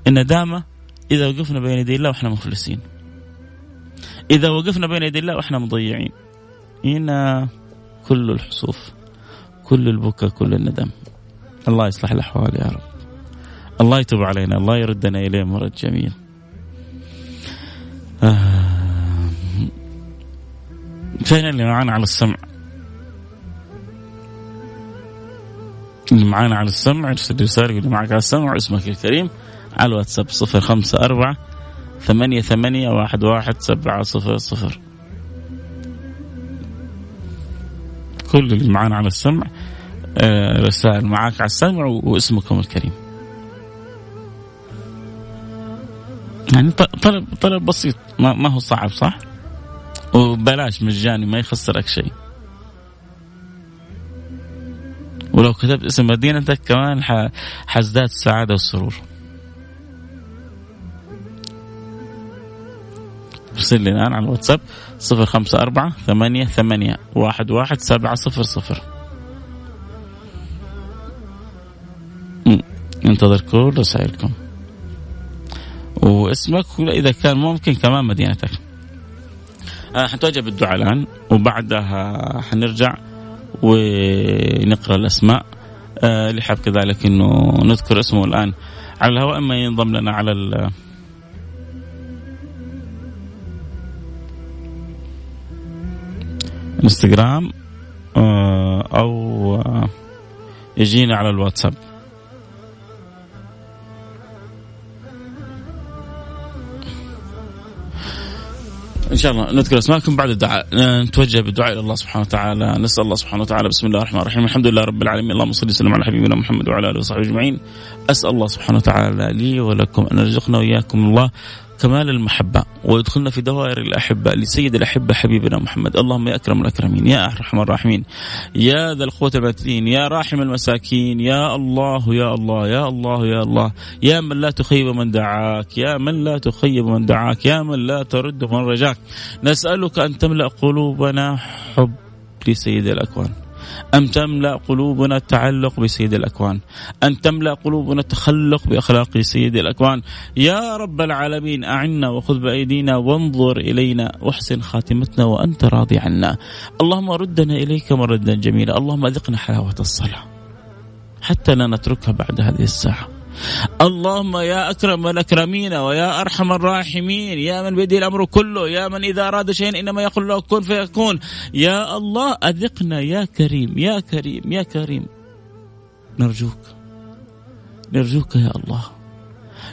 الندامة إذا وقفنا بين يدي الله وإحنا مفلسين إذا وقفنا بين يدي الله وإحنا مضيعين. هنا كل الحصوف كل البكاء كل الندم. الله يصلح الأحوال يا رب. الله يتوب علينا الله يردنا إليه مرد جميل. آه. فين اللي معانا على السمع؟ اللي معانا على السمع يرسل رسالة يقول معك على السمع اسمك الكريم. على الواتساب صفر خمسة أربعة ثمانية ثمانية واحد واحد سبعة صفر صفر. كل اللي معانا على السمع آه، رسائل معاك على السمع واسمكم الكريم. يعني طلب طلب بسيط ما, ما هو صعب صح؟ وبلاش مجاني ما يخسرك شيء. ولو كتبت اسم مدينتك كمان حزداد السعادة والسرور ارسل لي الآن على الواتساب صفر خمسة أربعة ثمانية ثمانية واحد واحد سبعة صفر صفر. انتظر كل رسائلكم. واسمك إذا كان ممكن كمان مدينتك. آه حنتوجه بالدعاء الآن. وبعدها حنرجع ونقرأ الأسماء. آه اللي حاب كذلك أنه نذكر اسمه الآن على الهواء إما ينضم لنا على انستغرام آه، أو آه، يجينا على الواتساب. إن شاء الله نذكر أسماءكم بعد الدعاء. نتوجه بالدعاء إلى الله سبحانه وتعالى. نسأل الله سبحانه وتعالى. بسم الله الرحمن الرحيم. الحمد لله رب العالمين. اللهم صل وسلم على حبيبنا محمد وعلى آله وصحبه أجمعين. أسأل الله سبحانه وتعالى لي ولكم أن يرزقنا وإياكم الله. كمال المحبة. ويدخلنا في دوائر الأحبة لسيد الأحبة حبيبنا محمد. اللهم يا أكرم الأكرمين يا أرحم الراحمين يا ذا القوة المتين يا راحم المساكين يا الله يا الله يا الله يا الله. يا من لا تخيب من دعاك يا من لا تخيب من دعاك يا من لا ترد من رجاك. نسألك أن تملأ قلوبنا حب لسيد الأكوان. أن تملأ قلوبنا التعلق بسيد الأكوان؟ أن تملأ قلوبنا التخلق بأخلاق سيد الأكوان؟ يا رب العالمين أعنا وخذ بأيدينا وانظر إلينا واحسن خاتمتنا وأنت راضي عنا. اللهم ردنا إليك مردا جميلا. اللهم أذقنا حلاوة الصلاة حتى لا نتركها بعد هذه الساعة. اللهم يا أكرم الأكرمين ويا أرحم الراحمين يا من بيده الأمر كله يا من إذا أراد شيئا إنما يقول له كن فيكون. يا الله أذقنا يا كريم يا كريم يا كريم. نرجوك نرجوك يا الله.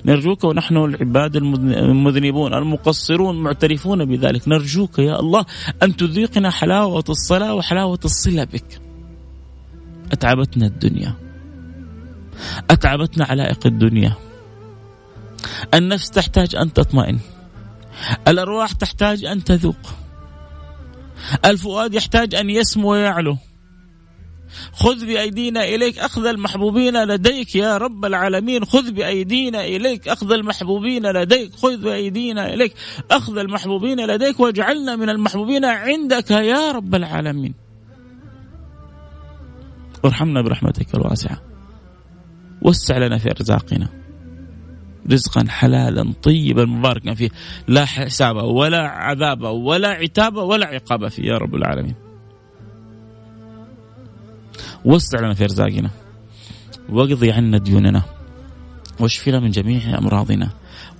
نرجوك ونحن العباد المذنبون المقصرون معترفون بذلك. نرجوك يا الله أن تذيقنا حلاوة الصلاة وحلاوة الصلة بك. أتعبتنا الدنيا. أتعبتنا علائق الدنيا. النفس تحتاج أن تطمئن. الأرواح تحتاج أن تذوق. الفؤاد يحتاج أن يسمو ويعلو. خذ بأيدينا إليك أخذ المحبوبين لديك يا رب العالمين. خذ بأيدينا إليك أخذ المحبوبين لديك. خذ بأيدينا إليك أخذ المحبوبين لديك. واجعلنا من المحبوبين عندك يا رب العالمين. وارحمنا برحمتك الواسعة. وسع لنا في أرزاقنا. رزقا حلالا طيبا مباركا فيه. لا حساب ولا عذاب ولا عتاب ولا عقاب فيه يا رب العالمين. وسع لنا في أرزاقنا. واقضي عنا ديوننا. واشفنا من جميع أمراضنا.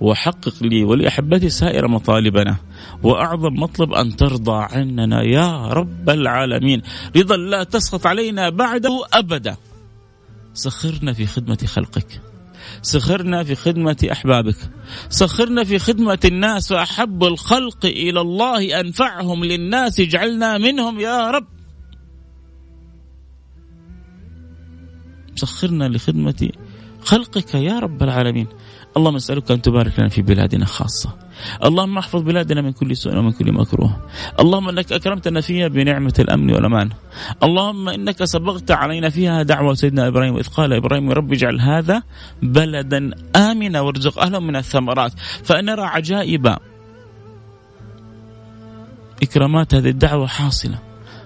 وحقق لي ولأحبتي سائر مطالبنا. وأعظم مطلب أن ترضى عننا يا رب العالمين. رضا لا تسخط علينا بعده أبدا. سخرنا في خدمة خلقك. سخرنا في خدمة أحبابك. سخرنا في خدمة الناس وأحب الخلق إلى الله أنفعهم للناس اجعلنا منهم يا رب. سخرنا لخدمة خلقك يا رب العالمين. اللهم نسألك أن تبارك لنا في بلادنا خاصة. اللهم احفظ بلادنا من كل سوء ومن كل مكروه. اللهم إنك اكرمتنا فيها بنعمة الأمن والأمان. اللهم إنك سبغت علينا فيها دعوة سيدنا إبراهيم إذ قال إبراهيم رب اجعل هذا بلدا آمنا وارزق أهله من الثمرات. فنرى عجائب إكرامات هذه الدعوة حاصلة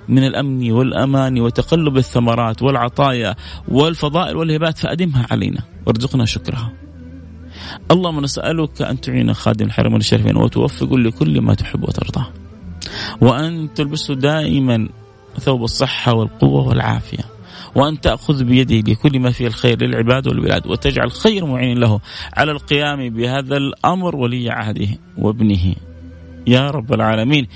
من الأمن والأمان وتقلب الثمرات والعطايا والفضائل والهبات فأدمها علينا. وارزقنا شكرها. اللهم نسألك أن تعين خادم الحرمين الشريفين وتوفق لكل ما تحب وترضى. وأن تلبسه دائما ثوب الصحة والقوة والعافية. وأن تأخذ بيده لكل ما فيه الخير للعباد والبلاد وتجعل خير معين له على القيام بهذا الأمر ولي عهده وابنه. يا رب العالمين.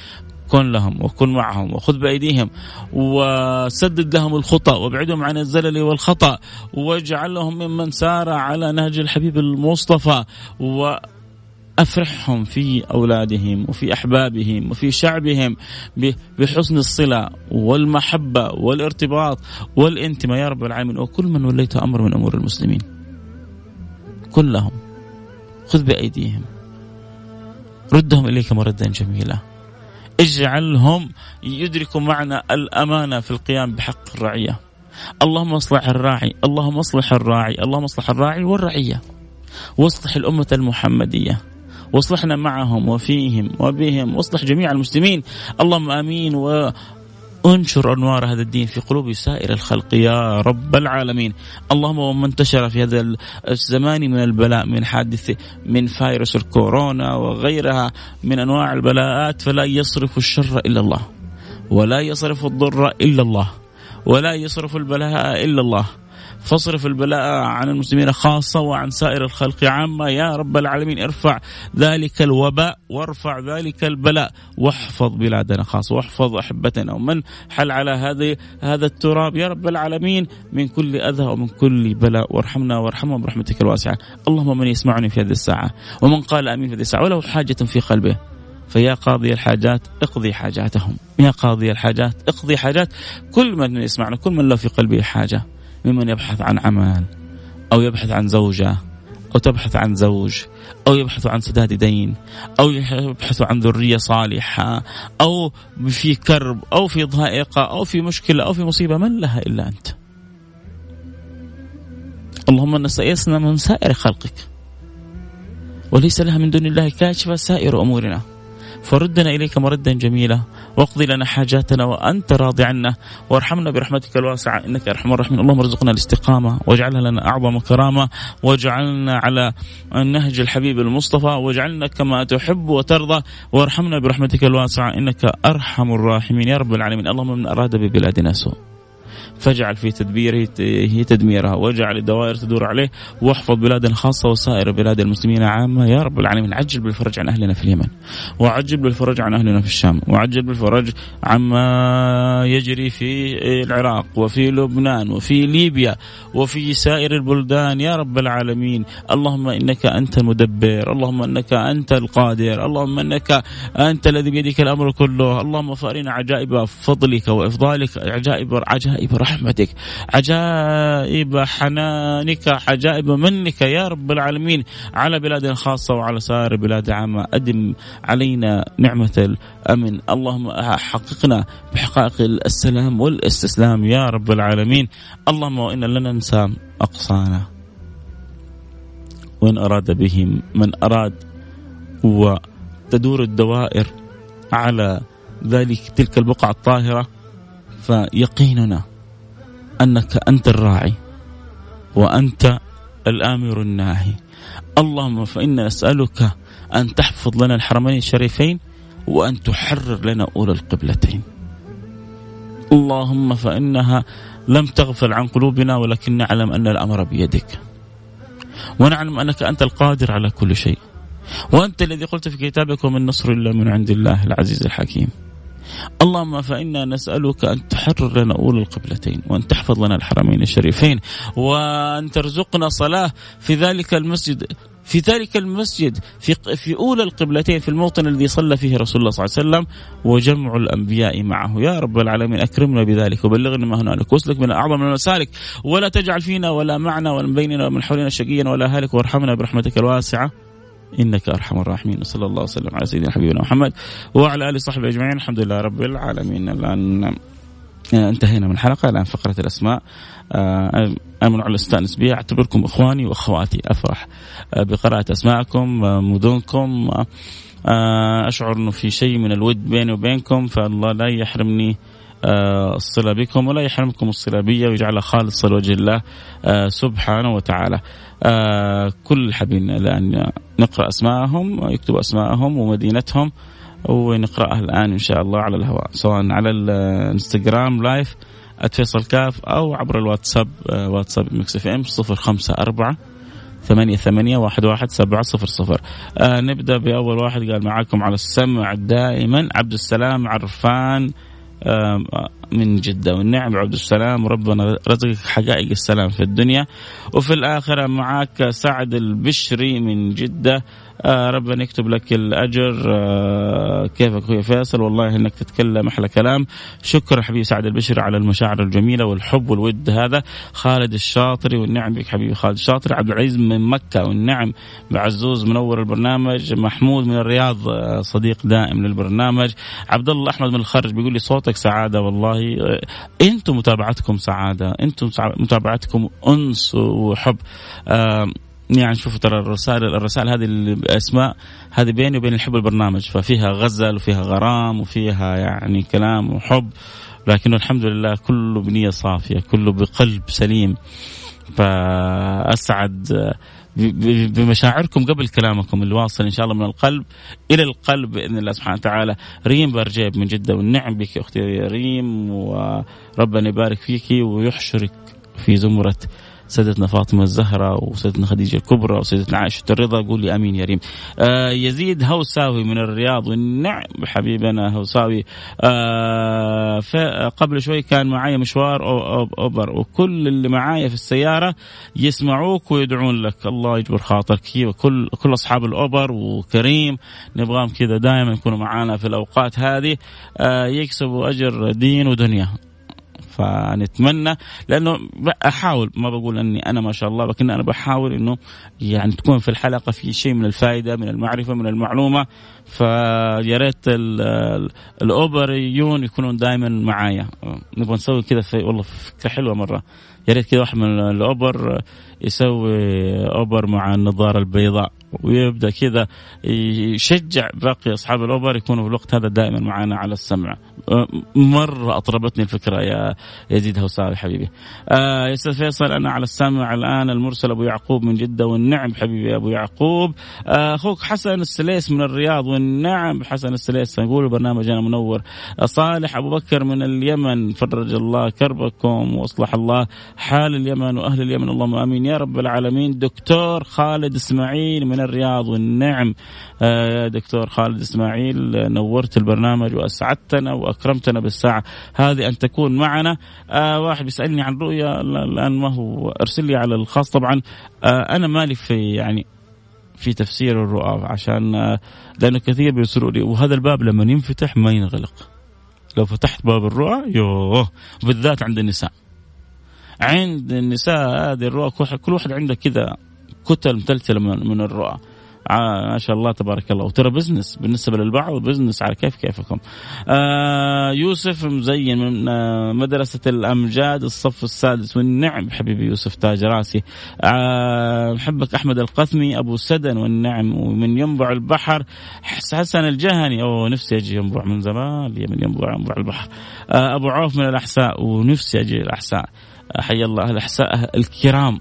كن لهم وكن معهم وخذ بأيديهم وسدد لهم الخطى وابعدهم عن الزلل والخطأ واجعلهم ممن سار على نهج الحبيب المصطفى و افرحهم في أولادهم وفي أحبابهم وفي شعبهم بحسن الصلة والمحبة والارتباط والانتماء. يا رب العالمين. وكل من وليت أمر من أمور المسلمين. كلهم. خذ بأيديهم. ردهم إليك مردا جميلا. اجعلهم يدركوا معنى الأمانة في القيام بحق الرعية. اللهم اصلح الراعي، اللهم اصلح الراعي، اللهم اصلح الراعي والرعية. واصلح الأمة المحمدية. واصلحنا معهم وفيهم وبهم واصلح جميع المسلمين اللهم آمين و انشر انوار هذا الدين في قلوب سائر الخلق يا رب العالمين. اللهم ومن انتشر في هذا الزمان من البلاء من حادث من فيروس الكورونا وغيرها من أنواع البلاءات فلا يصرف الشر إلا الله ولا يصرف الضر إلا الله ولا يصرف البلاء إلا الله. فاصرف البلاء عن المسلمين خاصة وعن سائر الخلق عامة. يا رب العالمين ارفع ذلك الوباء وارفع ذلك البلاء واحفظ بلادنا خاصة واحفظ أحبتنا. ومن حل على هذه هذا التراب يا رب العالمين من كل أذى ومن كل بلاء. وارحمنا وارحمهم برحمتك الواسعة. اللهم من يسمعني في هذه الساعة ومن قال أمين في هذه الساعة. وله حاجة في قلبه فيا قاضي الحاجات اقضي حاجاتهم. يا قاضي الحاجات اقضي حاجات. كل من يسمعنا كل من له في قلبه حاجة. ممن يبحث عن عمل أو يبحث عن زوجة أو تبحث عن زوج أو يبحث عن سداد دين أو يبحث عن ذرية صالحة أو في كرب أو في ضائقة أو في مشكلة أو في مصيبة من لها إلا أنت. اللهم نسألنا من سائر خلقك وليس لها من دون الله كاشفة سائر أمورنا. فردنا إليك مردا جميلا واقضي لنا حاجاتنا وأنت راضي عنا. وارحمنا برحمتك الواسعة. إنك أرحم الراحمين. اللهم ارزقنا الاستقامة واجعلها لنا أعظم كرامة. واجعلنا على النهج الحبيب المصطفى. واجعلنا كما تحب وترضى. وارحمنا برحمتك الواسعة. إنك أرحم الراحمين. يا رب العالمين. اللهم من أراد ببلادنا سوء. فاجعل في تدبيره هي تدميرها واجعل الدوائر تدور عليه واحفظ بلادنا خاصة وسائر بلاد المسلمين عامة. يا رب العالمين عجل بالفرج عن أهلنا في اليمن وعجل بالفرج عن أهلنا في الشام وعجل بالفرج عما يجري في العراق وفي لبنان وفي ليبيا وفي سائر البلدان. يا رب العالمين اللهم إنك أنت المدبر اللهم إنك أنت القادر اللهم إنك أنت الذي بيدك الأمر كله. اللهم فأرنا عجائب فضلك وإفضالك عجائب عجائب رحمتك. عجائب حنانك عجائب منك يا رب العالمين على بلادنا خاصة وعلى سائر بلاد عامة. أدم علينا نعمة الأمن. اللهم حققنا بحقائق السلام والاستسلام يا رب العالمين. اللهم وإن لن ننسى أقصانا وإن أراد بهم من أراد وتدور الدوائر على ذلك تلك البقعة الطاهرة فيقيننا أنك أنت الراعي وأنت الآمر الناهي. اللهم فانا نسألك أن تحفظ لنا الحرمين الشريفين وأن تحرر لنا أولى القبلتين. اللهم فإنها لم تغفل عن قلوبنا ولكن نعلم أن الأمر بيدك. ونعلم أنك أنت القادر على كل شيء. وأنت الذي قلت في كتابك ومن نصر الا من عند الله العزيز الحكيم. اللهم فإنا نسألك أن تحرر لنا أولى القبلتين وأن تحفظ لنا الحرمين الشريفين وأن ترزقنا صلاة في ذلك المسجد في ذلك المسجد في في اولى القبلتين في الموطن الذي صلى فيه رسول الله صلى الله عليه وسلم وجمع الأنبياء معه. يا رب العالمين أكرمنا بذلك وبلغنا ما هنالك واسلك من أعظم المسالك ولا تجعل فينا ولا معنا ولا بيننا ومن حولنا شقيا ولا هالك وارحمنا برحمتك الواسعة. إنك أرحم الراحمين. وصلى الله وسلم على سيدنا حبيبنا محمد وعلى آله وصحبه أجمعين. الحمد لله رب العالمين. الآن انتهينا من الحلقة. الآن فقرة الأسماء. آه، امن على استانس بها أعتبركم إخواني وأخواتي. أفرح آه، بقراءة أسماءكم آه، مدنكم. أشعر إنه في شيء من الود بيني وبينكم. فالله لا يحرمني الصلة بكم ولا يحرمكم الصلة بي ويجعلها خالصة لوجه الله سبحانه وتعالى. كل حابين الآن نقرأ أسماءهم يكتبوا أسماءهم ومدينتهم ونقرأها الآن إن شاء الله على الهواء سواء على الإنستغرام live @فيصل كاف أو عبر الواتساب واتساب Mix FM 054 ثمانية ثمانية واحد واحد سبعة صفر صفر. آه نبدأ بأول واحد قال معاكم على السمع دائما عبد السلام عرفان من جدة. والنعم عبد السلام. ربنا رزقك حقائق السلام في الدنيا. وفي الآخرة معك سعد البشري من جدة. ربنا يكتب لك الأجر. آه كيفك أخوي فيصل؟ والله إنك تتكلم أحلى كلام. شكرا حبيبي سعد البشر على المشاعر الجميلة والحب والود هذا. خالد الشاطري والنعم بك حبيبي خالد الشاطري. عبد العزيز من مكة والنعم بعزوز منور البرنامج. محمود من الرياض آه صديق دائم للبرنامج. عبد الله أحمد من الخرج بيقول لي صوتك سعادة والله. آه أنتم متابعتكم سعادة. أنتم متابعتكم أنس وحب. آه يعني شوفوا ترى الرسائل الرسائل هذه الأسماء هذه بيني وبين الحب البرنامج. ففيها غزل وفيها غرام وفيها يعني كلام وحب. لكنه الحمد لله كله بنية صافية كله بقلب سليم. فأسعد بمشاعركم قبل كلامكم اللي واصل إن شاء الله من القلب إلى القلب بإذن الله سبحانه وتعالى. ريم برجيب من جدة والنعم بك أختي ريم. وربنا يبارك فيك ويحشرك في زمرة سيدتنا فاطمة الزهراء وسيدتنا خديجة الكبرى وسيدتنا عائشة الرضا قولي أمين يا ريم. آه يزيد هوساوي من الرياض والنعم حبيبنا هوساوي. آه قبل شوي كان معايا مشوار أو أوبر وكل اللي معايا في السيارة يسمعوك ويدعون لك. الله يجبر خاطرك. وكل كل أصحاب الأوبر وكريم. نبغاهم كذا دائما يكونوا معانا في الأوقات هذه. آه يكسبوا أجر دين ودنيا. فنتمنى لأنه أحاول ما بقول إني أنا ما شاء الله لكن أنا بحاول إنه يعني تكون في الحلقة في شيء من الفائدة من المعرفة من المعلومة. فيا ريت الاوبريون يكونون دائما معايا. نبغى نسوي كذا والله فكرة حلوة مرة. يا ريت كذا واحد من الأوبر يسوي أوبر مع النظارة البيضاء. ويبدأ كذا يشجع باقي أصحاب الأوبر يكونوا في الوقت هذا دائما معنا على السمع. مرة أطربتني الفكرة يا يزيد هوساوي حبيبي. آه يا أستاذ فيصل أنا على السمع الآن المرسل أبو يعقوب من جدة والنعم حبيبي أبو يعقوب. آه أخوك حسن السليس من الرياض والنعم حسن السليس نقول برنامجنا منور. صالح أبو بكر من اليمن فرج الله كربكم وأصلح الله حال اليمن وأهل اليمن. اللهم آمين. يا رب العالمين. دكتور خالد إسماعيل من الرياض والنعم. آه دكتور خالد إسماعيل نورت البرنامج وأسعدتنا وأكرمتنا بالساعة هذه أن تكون معنا. آه واحد بيسألني عن رؤيا الآن ما هو؟ أرسل لي على الخاص. طبعا آه أنا مالي في يعني في تفسير الرؤى عشان لأنه كثير بيرسلوا لي. وهذا الباب لما ينفتح ما ينغلق. لو فتحت باب الرؤى يوه بالذات عند النساء. عند النساء هذه الرؤى كل واحد عنده كذا كتل متلتلة من الرؤى. ما شاء الله تبارك الله. وترى business بالنسبة للبعض business على كيف كيفكم. آه يوسف مزين من آه مدرسة الأمجاد الصف السادس. والنعم حبيبي يوسف تاج راسي. آه محبك أحمد القثمي أبو سدن. والنعم ومن ينبع البحر حسن الجهني. أوه نفسي أجي ينبع من زمان من ينبع ينبع البحر. آه أبو عوف من الأحساء. ونفسي أجي الاحساء حي الله الأحساء الكرام.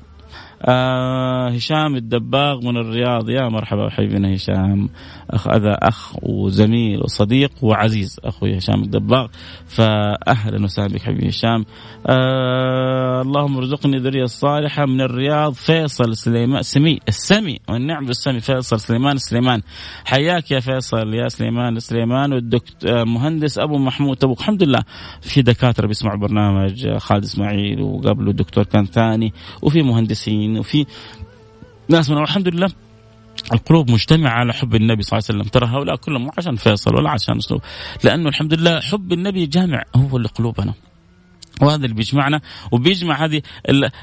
آه هشام الدباغ من الرياض. يا مرحبا حبيبنا هشام. أخ هذا أخ وزميل وصديق وعزيز أخوي هشام الدباغ. فاهلا وسهلا بك حبيبي هشام. آه اللهم ارزقني ذرية صالحة من الرياض فيصل سليمان سمي السمي والنعم بالسمي فيصل سليمان سليمان. حياك يا فيصل يا سليمان سليمان. والدكتور مهندس أبو محمود تبوك الحمد لله. في دكاترة بيسمعوا البرنامج خالد إسماعيل وقبله الدكتور كان ثاني وفي مهندسين وفي ناس من الحمد لله. القلوب مجتمعة على حب النبي صلى الله عليه وسلم. ترى هؤلاء كلهم مو عشان فيصل ولا عشان أسلوب. لأنه الحمد لله حب النبي جامع هو اللي قلوبنا. وهذا اللي بيجمعنا وبيجمع هذه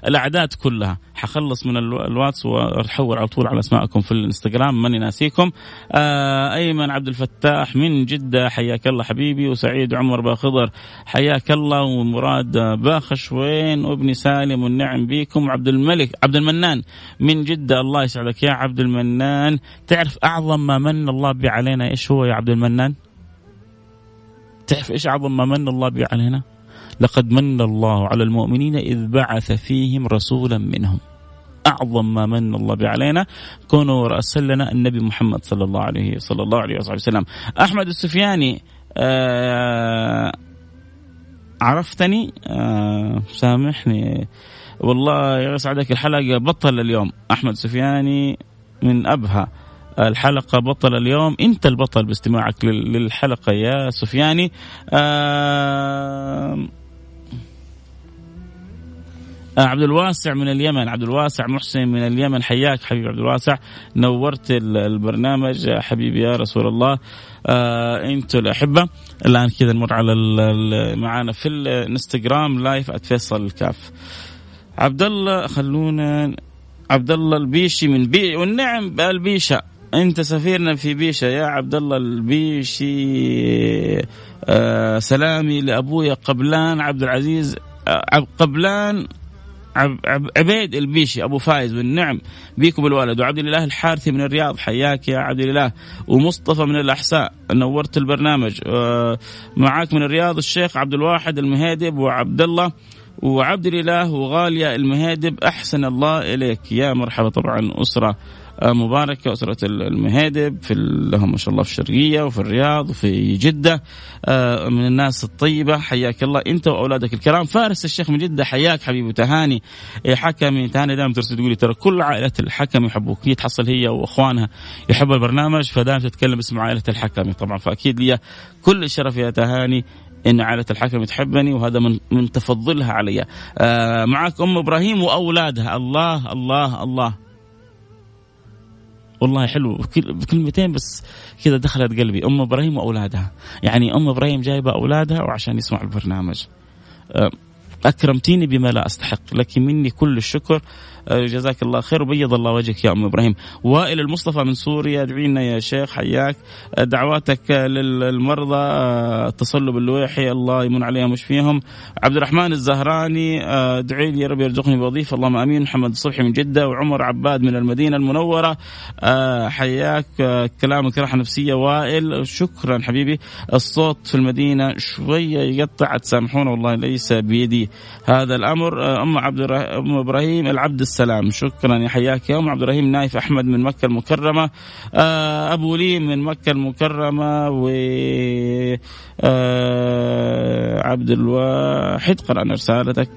الأعداد كلها. حخلص من الواتس واحول على طول على اسمائكم في الإنستغرام ماني ناسيكم. آه أيمن عبد الفتاح من جدة حياك الله حبيبي وسعيد عمر باخضر حياك الله. ومراد باخشوين وابني سالم والنعم بيكم. وعبد الملك عبد المنان من جدة الله يسعدك يا عبد المنان. تعرف أعظم ما من الله به علينا إيش هو يا عبد المنان؟ تعرف إيش أعظم ما من الله به علينا؟ لقد من الله على المؤمنين إذ بعث فيهم رسولا منهم. أعظم ما من الله علينا كونه أرسل لنا النبي محمد صلى الله عليه صلى الله عليه وسلم. أحمد السفياني آه عرفتني؟ آه سامحني. والله يسعدك الحلقة بطل اليوم. أحمد سفياني من أبها الحلقة بطل اليوم. أنت البطل باستماعك للحلقة يا سفياني. آه، عبد الواسع من اليمن. عبد الواسع محسن من اليمن. حياك حبيبي عبد الواسع. نورت البرنامج. حبيبي يا رسول الله. آه أنتم الاحبه الآن كذا نمر على معانا في الانستغرام live @فيصل الكاف عبد الله خلونا عبد الله البيشي من بي والنعم البيشة. انت سفيرنا في بيشة يا عبد الله البيشي. آه سلامي لأبويا قبلان. عبد العزيز آه قبلان. عبيد البيشي أبو فايز والنعم بيكم الولد وعبد الاله الحارثي من الرياض حياك يا عبد الاله ومصطفى من الأحساء نورت البرنامج. آه، معاك من الرياض الشيخ عبد الواحد المهيدب وعبد الله. وعبد الإله وغالية المهيدب أحسن الله إليك. يا مرحبا طبعا أسرة آه، مباركة أسرة المهيدب في لهم ما شاء الله في الشرقية وفي الرياض وفي جدة. آه، من الناس الطيبة حياك الله. أنت وأولادك الكرام. فارس الشيخ من جدة حياك حبيبي تهاني. إيه، حكمي تهاني دائما ترسل تقولي ترى كل عائلة الحكم يحبوك. هي تحصل هي وأخوانها يحبوا البرنامج فدائما تتكلم باسم عائلة الحكمي طبعا فأكيد لي كل الشرف يا تهاني إن عائلة الحكم تحبني وهذا من من تفضلها علي. آه معك أم إبراهيم وأولادها. الله الله الله. والله حلو. بكلمتين بس كذا دخلت قلبي. أم إبراهيم وأولادها. يعني أم إبراهيم جايبة أولادها وعشان يسمعوا البرنامج. أكرمتيني بما لا أستحق لك مني كل الشكر. جزاك الله خير وبيض الله وجهك يا أم إبراهيم. وائل المصطفى من سوريا ادعي لنا يا شيخ حياك. آه، دعواتك للمرضى آه، التصلب اللويحي الله يمن عليهم ويشفيهم. عبد الرحمن الزهراني ادعي لي يا رب يرزقني بوظيفة. اللهم آمين. محمد الصبحي من جدة وعمر عباد من المدينة المنورة. حياك. كلامك راحة نفسية. وائل شكرا حبيبي. الصوت في المدينة شوية يقطع تسامحونا والله ليس بيدي هذا الأمر. أم عبد أم إبراهيم العبد السلام. شكرا. يا حياك يا أم عبد الرحيم. نايف أحمد من مكة المكرمة. آه، أبو لي من مكة المكرمة. و آه، عبد الواحد قرأنا رسالتك.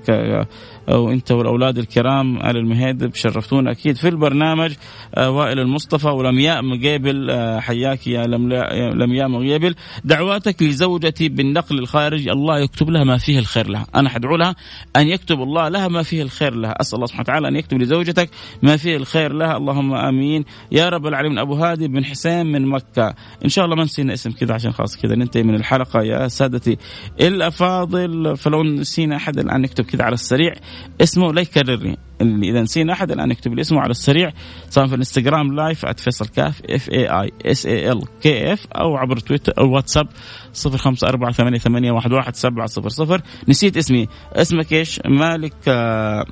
وانت والأولاد الكرام آل المهيدب شرفتونا أكيد في البرنامج وائل المصطفى ولمياء مقيبل حياك يا لمياء مقيبل دعواتك لزوجتي بالنقل الخارج الله يكتب لها ما فيه الخير لها. أنا حدعو لها أن يكتب الله لها ما فيه الخير لها. أسأل الله سبحانه وتعالى أن يكتب لزوجتك ما فيه الخير لها. اللهم آمين. يا رب العالمين. أبو هادي بن حسين من مكة. إن شاء الله ما نسينا اسم كذا عشان خلاص كذا ننتهي من الحلقة يا سادتي الأفاضل. فلو نسينا أحد الآن نكتب كذا على السريع. اسمه لا يكررني إذا نسينا أحد الآن نكتب لي اسمه على السريع سواء في الإنستغرام live @فيصل كاف F A I S A L K F أو عبر تويتر أو واتساب 0548811700 نسيت اسمي اسمك إيش؟ مالك آه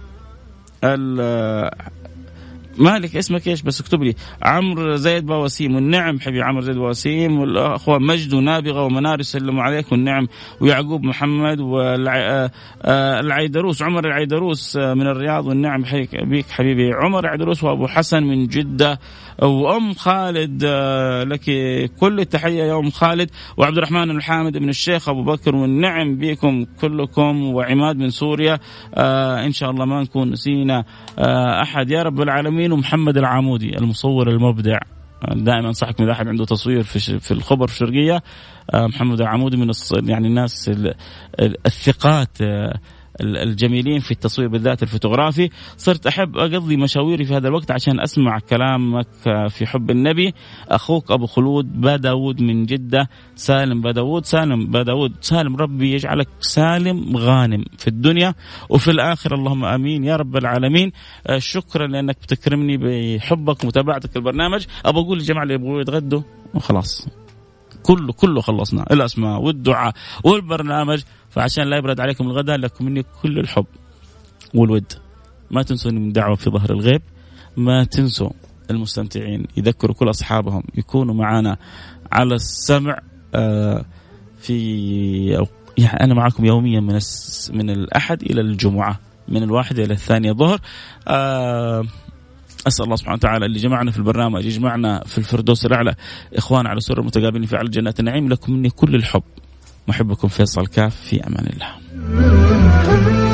مالك اسمك إيش؟ بس اكتب لي. عمرو زيد بواسيم. والنعم حبيبي عمرو زيد بواسيم. والأخوة مجد ونابغه ومنار يسلموا عليك. والنعم ويعقوب محمد والعيدروس عمر العيدروس من الرياض. والنعم بيك حبيبي. عمر العيدروس وأبو حسن من جدة. وأم خالد لك كل التحية يا أم خالد. وعبد الرحمن الحامد من الشيخ أبو بكر. والنعم بكم كلكم وعماد من سوريا. إن شاء الله ما نكون نسينا أحد. يا رب العالمين. الحسين ومحمد العامودي المصور المبدع. دائما انصحك من أحد عنده تصوير في في الخبر في الشرقية. آه، محمد العامودي من يعني الناس الثقات آه، الجميلين في التصوير بالذات الفوتوغرافي. صرت أحب أقضي مشاويري في هذا الوقت عشان أسمع كلامك في حب النبي. أخوك أبو خلود داود من جدة سالم داود سالم داود. سالم ربي يجعلك سالم غانم في الدنيا وفي الآخرة. اللهم آمين يا رب العالمين. آه، شكرا لأنك بتكرمني بحبك ومتابعتك البرنامج. أبغى أقول للجماعة اللي يبغوا يتغدوا وخلاص. كله كله خلصنا. الأسماء والدعاء والبرنامج. فعشان لا يبرد عليكم الغداء لكم مني كل الحب والود. ما تنسوني من دعوة في ظهر الغيب. ما تنسوا المستمتعين. يذكروا كل أصحابهم. يكونوا معنا على السمع آه، في يعني أنا معكم يوميا من من الأحد إلى الجمعة. من الواحدة إلى الثانية ظهر. آه، أسأل الله سبحانه وتعالى اللي جمعنا في البرنامج يجمعنا في الفردوس الأعلى. إخوان على سر متقابلين في على جنات النعيم لكم مني كل الحب. محبكم فيصل كاف في أمان الله.